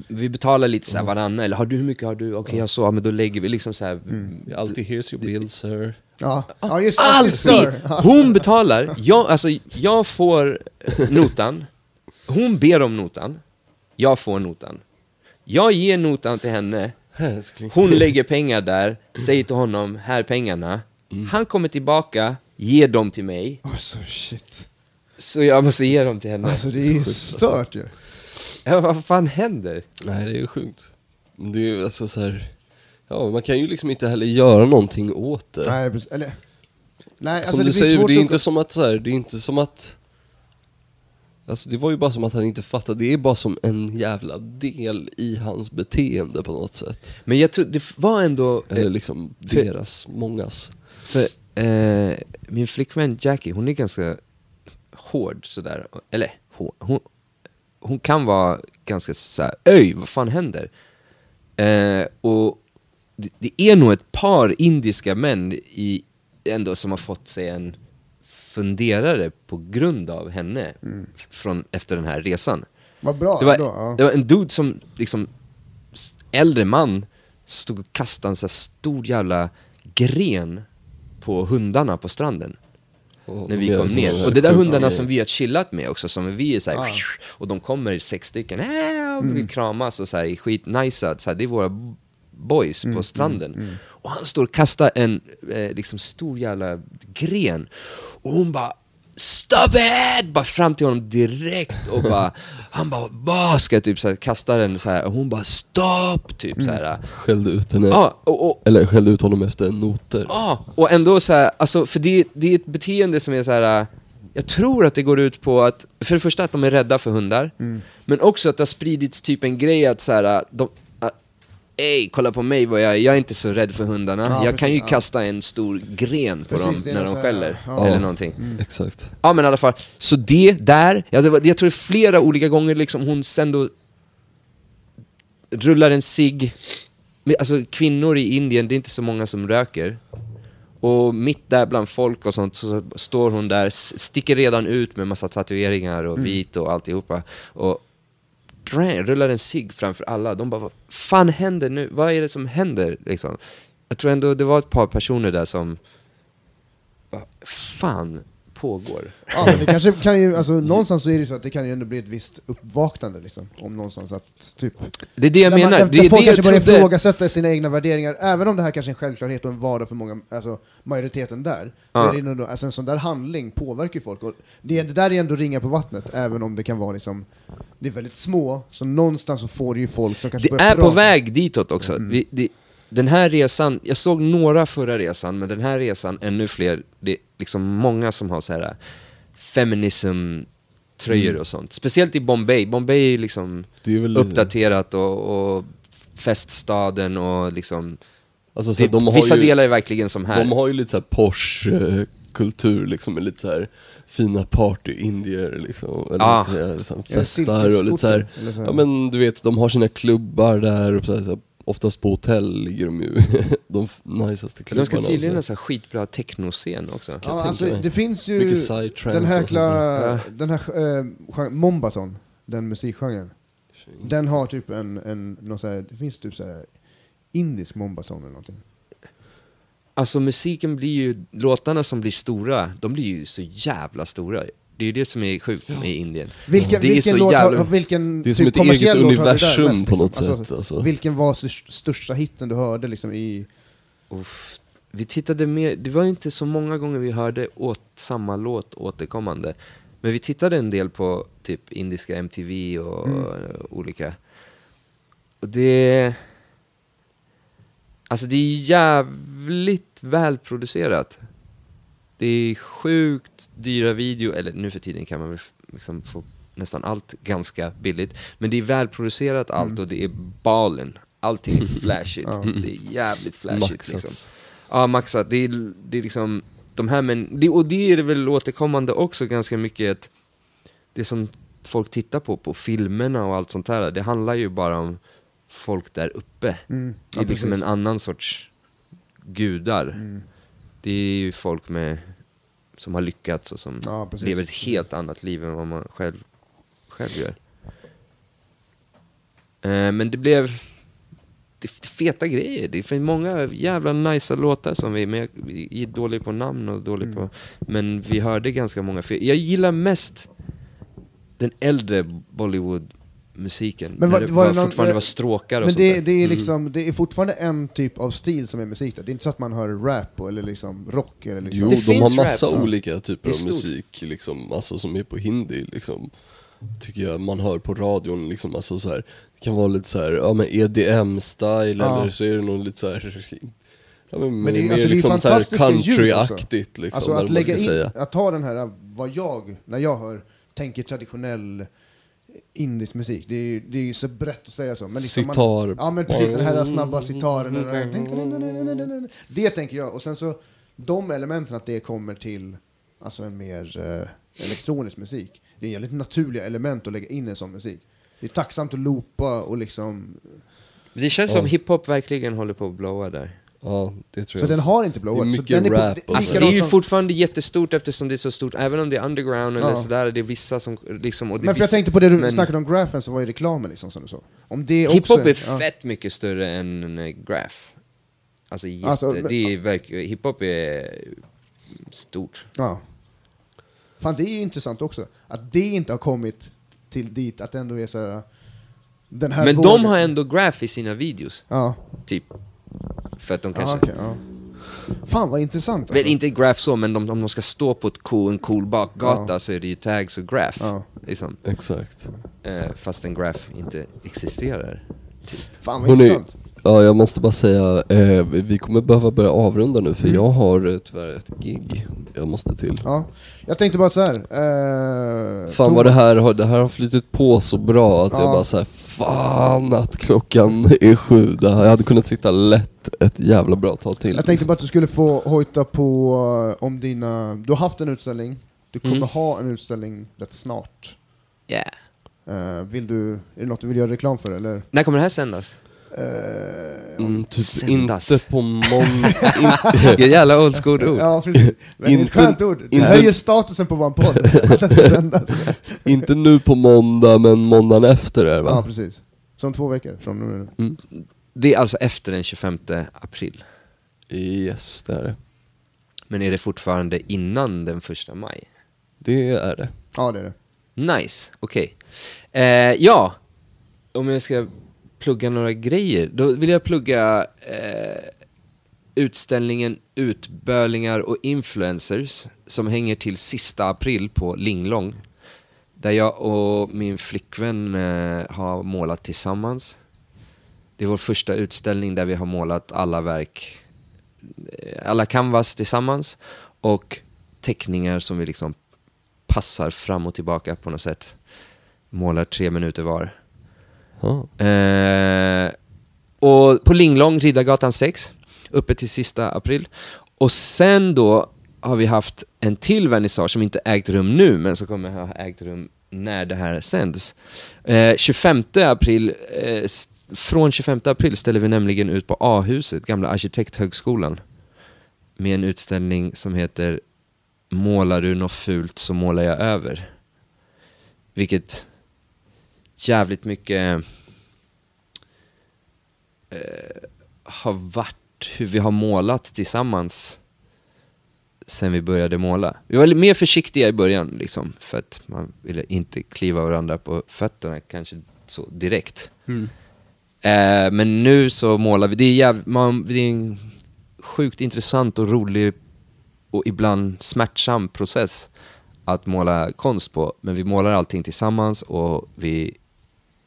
vi betalar lite så här varannan, eller har du hur mycket har du? Okej jag så, ja, men då lägger vi liksom så här. Jag alltid here's your bill sir. ja. ja, just. Alltid! Hon betalar, jag, alltså, jag får notan, hon ber om notan, jag får notan. Jag ger notan till henne, hon lägger pengar där, säger till honom, här är pengarna. Han kommer tillbaka, ger dem till mig, Alltså shit. så jag måste ge dem till henne. Alltså det är ju stört ju. Ja, vad fan händer? Nej, det är ju sjukt. Det är ju alltså så här. Ja, man kan ju liksom inte heller göra någonting åt det. Nej, precis. Eller... Nej, alltså som det du säger, det är att- inte som att så här, det är inte som att... Alltså det var ju bara som att han inte fattade, det är bara som en jävla del i hans beteende på något sätt. Men jag tror, det var ändå... Eller liksom deras, mångas. För eh, min flickvän Jackie, hon är ganska hård sådär. Eller hon, hon, hon kan vara ganska såhär, öj, vad fan händer? Eh, och det, det är nog ett par indiska män i, ändå som har fått sig en funderare på grund av henne från, efter den här resan. Vad bra Det var, ändå, ja. det var en dude som, liksom, äldre man, stod och kastade en så stor jävla gren på hundarna på stranden. Och När vi kom ner. Och det där hundarna som vi har chillat med också, som vi är så här, Ah. och de kommer sex stycken, äh, och Mm. vill kramas och så här, är skitnajsad, så här, det är våra boys Mm, på stranden. Och han står och kastar en eh, liksom stor jävla gren, och hon bara Stop it! Bara fram till honom direkt och bara, han bara vad ska jag typ så här, kasta den så här och hon bara stopp! Typ Mm. så här. Skällde ut henne, Ja, och, och, eller skällde ut honom efter noter. Ja, och ändå så här, alltså för det, det är ett beteende som är så här. jag tror att det går ut på att, för det första att de är rädda för hundar, men också att det har spridits typ en grej att så här, de, Ey, kolla på mig vad jag jag är inte så rädd för hundarna. Ja, jag kan ju precis, ja. kasta en stor gren på Precis, dem när de skäller, ja. eller någonting. Exakt. Ja men i alla fall, så det där, ja, det var, jag tror det är flera olika gånger liksom hon sen då rullar en Men, alltså kvinnor i Indien, det är inte så många som röker. Och mitt där bland folk och sånt så står hon där, sticker redan ut med massa tatueringar och vit och alltihopa. Och dra- rullar en cigg framför alla. De bara, vad fan händer nu? Vad är det som händer? Liksom. Jag tror ändå det var ett par personer där som, vad fan pågår? Ja, men det kanske kan ju, alltså någonstans så är det så att det kan ju ändå bli ett visst uppvaknande liksom. Om någonstans att, typ... Det är det jag Där man- menar. Där, det är folk det kanske börjar trodde. ifrågasätta sina egna värderingar, även om det här kanske är en självklarhet och en vardag för många, alltså majoriteten där. Så Ja. är det ändå, alltså en sån där handling påverkar ju folk. Och det, det där är ändå ringa på vattnet, även om det kan vara liksom, det är väldigt små, så någonstans så får det ju folk som kanske Det är på prata. väg ditåt också. Vi, det, den här resan, jag såg några förra resan, men den här resan ännu fler. Det är liksom många som har så här feminism tröjor och sånt. Speciellt i Bombay. Bombay är liksom Det är väl uppdaterat och, och feststaden och liksom... Alltså, så Det, de har vissa ju, delar är verkligen som här. De har ju lite såhär Porsche-kultur liksom, med lite såhär fina party-indier liksom, eller säga, liksom, festar och lite så här. ja men du vet, de har sina klubbar där och så här, så här, oftast på hotell ligger de ju, de najsaste de klubbarna. ska och tydligen ha så här skitbra technoscen också. Ja, alltså, det finns ju den här, kla, den här eh, gen- Mombaton, den musikgenren. Den har typ en, en någon så här, det finns typ så här indisk Mombaton eller någonting. Alltså musiken blir ju, låtarna som blir stora, de blir ju så jävla stora. Det är ju det som är sjukt med Indien. Vilken, Det är vilken så låt, jävla- har- vilken Det är som typ ett eget universum mest, på något liksom? sätt. Alltså. Vilken var störst, största hitten du hörde liksom i... Uff. Vi tittade mer, det var inte så många gånger vi hörde åt samma låt återkommande. Men vi tittade en del på typ indiska MTV och Mm. olika. Och det... Alltså det är jävligt välproducerat. Det är sjukt dyra video, eller nu för tiden kan man väl liksom få nästan allt ganska billigt. Men det är välproducerat allt Mm. och det är balen. Allting är flashigt. Ja. Det är jävligt flashigt liksom. Maxat. Ja, maxat. Det är, det är liksom de här men, det, och det är det väl återkommande också ganska mycket att det som folk tittar på, på filmerna och allt sånt här, det handlar ju bara om folk där uppe. Mm. Det är liksom en annan sorts gudar. Mm. Det är ju folk med, som har lyckats och som Ja, lever ett helt annat liv än vad man själv, själv gör. Eh, men det blev det, det feta grejer. Det finns många jävla nice låtar som vi, men jag, vi är dålig på namn och dålig Mm. på, men vi hörde ganska många. Jag gillar mest den äldre Bollywood-musiken. Men när var- det var det någon- fortfarande var stråkar och Men sånt det, där. det, är Mm. liksom, det är fortfarande en typ av stil som är musik där. Det är inte så att man hör rap och- eller liksom rock eller liksom... Jo, Det de har finns massa rap, olika typer av musik liksom, alltså, som är på hindi liksom. Tycker jag man hör på radion liksom, alltså så här. Det kan vara lite så här, ja men EDM-style Ja. eller så är det nog lite så här. Ja, men, Men det är- mer alltså, det är liksom countryaktigt liksom, Alltså att lägga in, säga. att ta den här, vad jag, när jag hör, tänker traditionell indisk musik, det är, det är så brett att säga så. Men liksom man- Sitar. Ja men precis, den här snabba sitaren. den där- Det tänker jag, och sen så de elementen att det kommer till alltså en mer eh, elektronisk musik. Det är jävligt naturliga element att lägga in i en sån musik. Det är tacksamt att loopa och liksom... Det känns Ja. som hiphop verkligen håller på att blowa där. Ja, det tror Så jag den också. har inte blowat. Det är så mycket den är rap på, och Alltså, så. det är ju fortfarande jättestort eftersom det är så stort, även om det är underground eller Ja. sådär, det är vissa som liksom... Och det Men är för jag tänkte på det du men- snackade om grafen, så var ju reklamen liksom som du sa. Om det också hiphop är ja. fett mycket större än eh, graph. Alltså, jätte, Alltså, men- det är verk, hiphop är stort. Ja. Fan, det är ju intressant också. Att det inte har kommit till dit, att det ändå är så här. Den här Men de vågen- har ändå graph i sina videos, Ja, typ. För att de Aha, kanske... okej, ja. Fan vad intressant Men alltså. inte graph så, men de, om de ska stå på ett cool, en cool bakgata Ja. så är det ju tags och graph. Ja. Liksom. Exakt. Eh, fast en graph inte existerar. Fan vad Hörrni, intressant. Ja, jag måste bara säga, eh, vi kommer behöva börja avrunda nu för Mm. jag har eh, tyvärr ett gig jag måste till. Ja. Jag tänkte bara så här. Eh, Fan vad det Thomas- här har, det här har flyttit på så bra att jag Ja. bara såhär, fan att klockan är sju. Jag hade kunnat sitta lätt ett jävla bra tag till. Jag tänkte bara att du skulle få hojta på eh, om dina... Du har haft en utställning, du kommer Mm. ha en utställning rätt snart. Yeah. Eh, vill du, är det något du vill göra reklam för eller? När kommer det här sändas? Eh, Mm, typ inte på måndag. Vilket jävla old school ord. Ja, precis. Men det är ett Inte- skönt ord. Det inte- höjer statusen på vår podd, inte nu på måndag men måndagen efter är det Ja, va? precis. Så om två veckor från nu. Mm. Det är alltså efter den 25 april. Yes, det är det. Men är det fortfarande innan den första maj? Det är det. Ja, det är det. Nice, okej. Eh, ja, om jag ska plugga några grejer, då vill jag plugga eh, utställningen Utbölingar och influencers som hänger till sista april på Linglong. Där jag och min flickvän eh, har målat tillsammans. Det är vår första utställning där vi har målat alla verk, eh, alla canvas tillsammans och teckningar som vi liksom passar fram och tillbaka på något sätt. Målar tre minuter var. Eh, och på Linglong, Riddargatan 6, uppe till sista april. Och sen då har vi haft en till vernissage som inte ägt rum nu, men som kommer ha ägt rum när det här sänds. Eh, 25 april, eh, från 25 april ställer vi nämligen ut på A-huset, gamla arkitekthögskolan, med en utställning som heter Målar du något fult så målar jag över. Vilket jävligt mycket eh, har varit hur vi har målat tillsammans sen vi började måla. Vi var lite mer försiktiga i början liksom, för att man ville inte kliva varandra på fötterna kanske så direkt. Mm. Eh, men nu så målar vi, det är, jäv, man, det är en sjukt intressant och rolig och ibland smärtsam process att måla konst på. Men vi målar allting tillsammans och vi,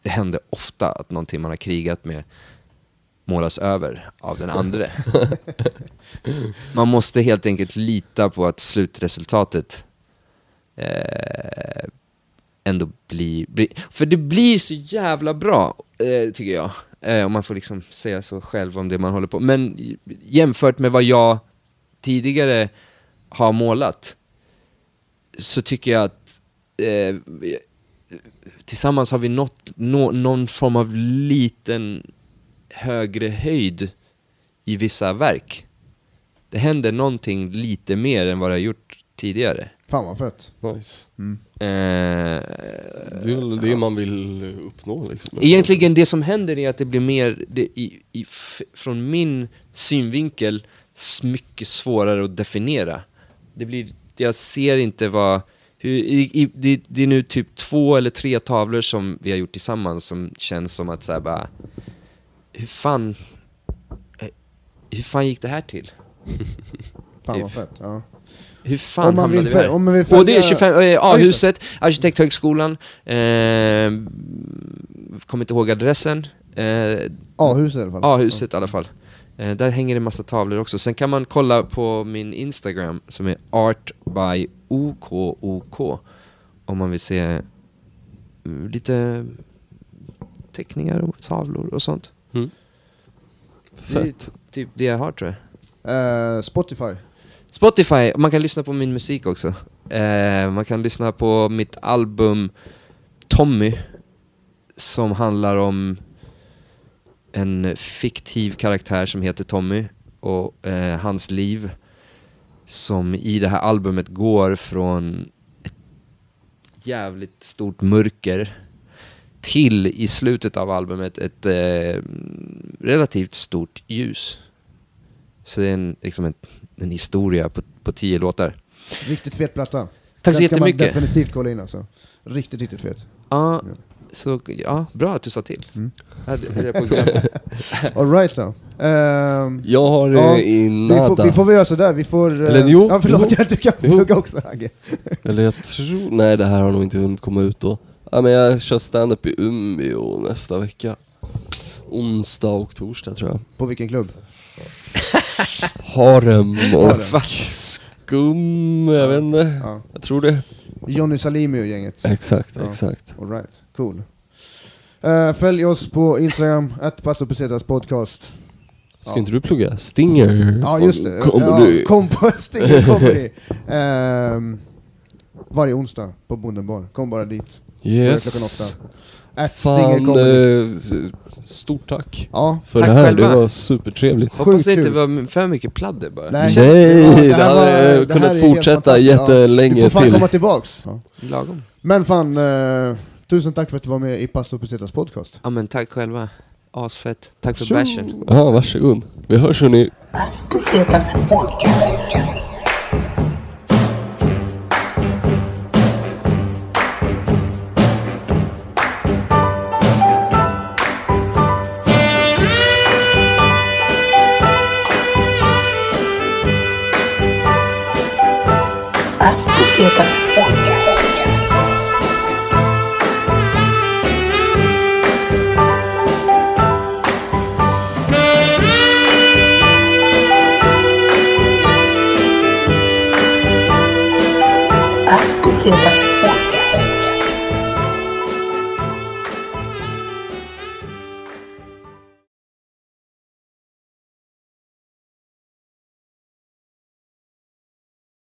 det händer ofta att någonting man har krigat med målas över av den andra. man måste helt enkelt lita på att slutresultatet eh, ändå blir, blir... För det blir så jävla bra, eh, tycker jag. Eh, om man får liksom säga så själv om det man håller på Men jämfört med vad jag tidigare har målat, så tycker jag att eh, tillsammans har vi nått nå, någon form av liten högre höjd i vissa verk. Det händer någonting lite mer än vad det har gjort tidigare. Fan vad fett. Nice. Eh, Det är väl det man vill uppnå liksom. Egentligen det som händer är att det blir mer, det, i, i, f- från min synvinkel, mycket svårare att definiera. Det blir, jag ser inte vad, i, i, det, det är nu typ två eller tre tavlor som vi har gjort tillsammans som känns som att såhär bara, hur fan, eh, hur fan gick det här till? Fan vad fett. Ja. Hur fan Om man vill vi om man vill Och det är följa- 25, eh, just A-huset, Arkitekthögskolan, eh, kommer inte ihåg adressen, eh, A-huset i alla fall. A-huset i alla fall. Eh, där hänger det massa tavlor också. Sen kan man kolla på min Instagram som är art by OKOK om man vill se mm, lite teckningar och tavlor och sånt. Mm. Det är Fett. typ det jag har tror jag. Eh, Spotify. Spotify, man kan lyssna på min musik också. Eh, man kan lyssna på mitt album Tommy, som handlar om en fiktiv karaktär som heter Tommy och eh, hans liv som i det här albumet går från ett jävligt stort mörker till i slutet av albumet ett eh, relativt stort ljus. Så det är en, liksom en, en historia på, på tio låtar. Riktigt fet platta. Tack så Den ska man jättemycket. definitivt kolla in alltså. Riktigt, riktigt fet. Ja, Ja. Så, ja, bra att du sa till. Mm. Alright då. Ehm, Jag har Ja, i vi, nada. får, vi får väl göra sådär, vi får... eh, Eller jo, ja, förlåt, jo. jag du kan plugga också Agge. Eller jag tror... Nej, det här har nog inte hunnit komma ut då. Ja, men jag kör stand-up i Umeå nästa vecka. Onsdag och torsdag tror jag. På vilken klubb? Harem och Harem. skum, jag vet inte. Ja. Jag tror det. Johnny Salimi och gänget. Exakt, Ja. exakt. Alright, cool. Eh, följ oss på Instagram, att Passo Pesetas podcast. Ska Ja. inte du plugga? Stinger? Ja just det, Comedy. ja, kom på Stinger Comedy. Ehm, varje onsdag på Bonden bar, kom bara dit. Yes. At Fan, eh, stort tack Ja, för Tack det här. själva. Det var supertrevligt. Sjukt Hoppas det inte var för mycket pladder bara. Nej. Nej, det var- hade det här kunnat fortsätta jättelänge du får fan till. komma tillbaks. Ja. Lagom. Men fan, eh, tusen tack för att du var med i Passo Pesetas podcast. Ja men tack själva. Asfett. Tack för bashen. Ja, varsågod. Vi hörs hörni. Las Pesetas Podcast. Las Pesetas Podcast. As Pesetas Podcast.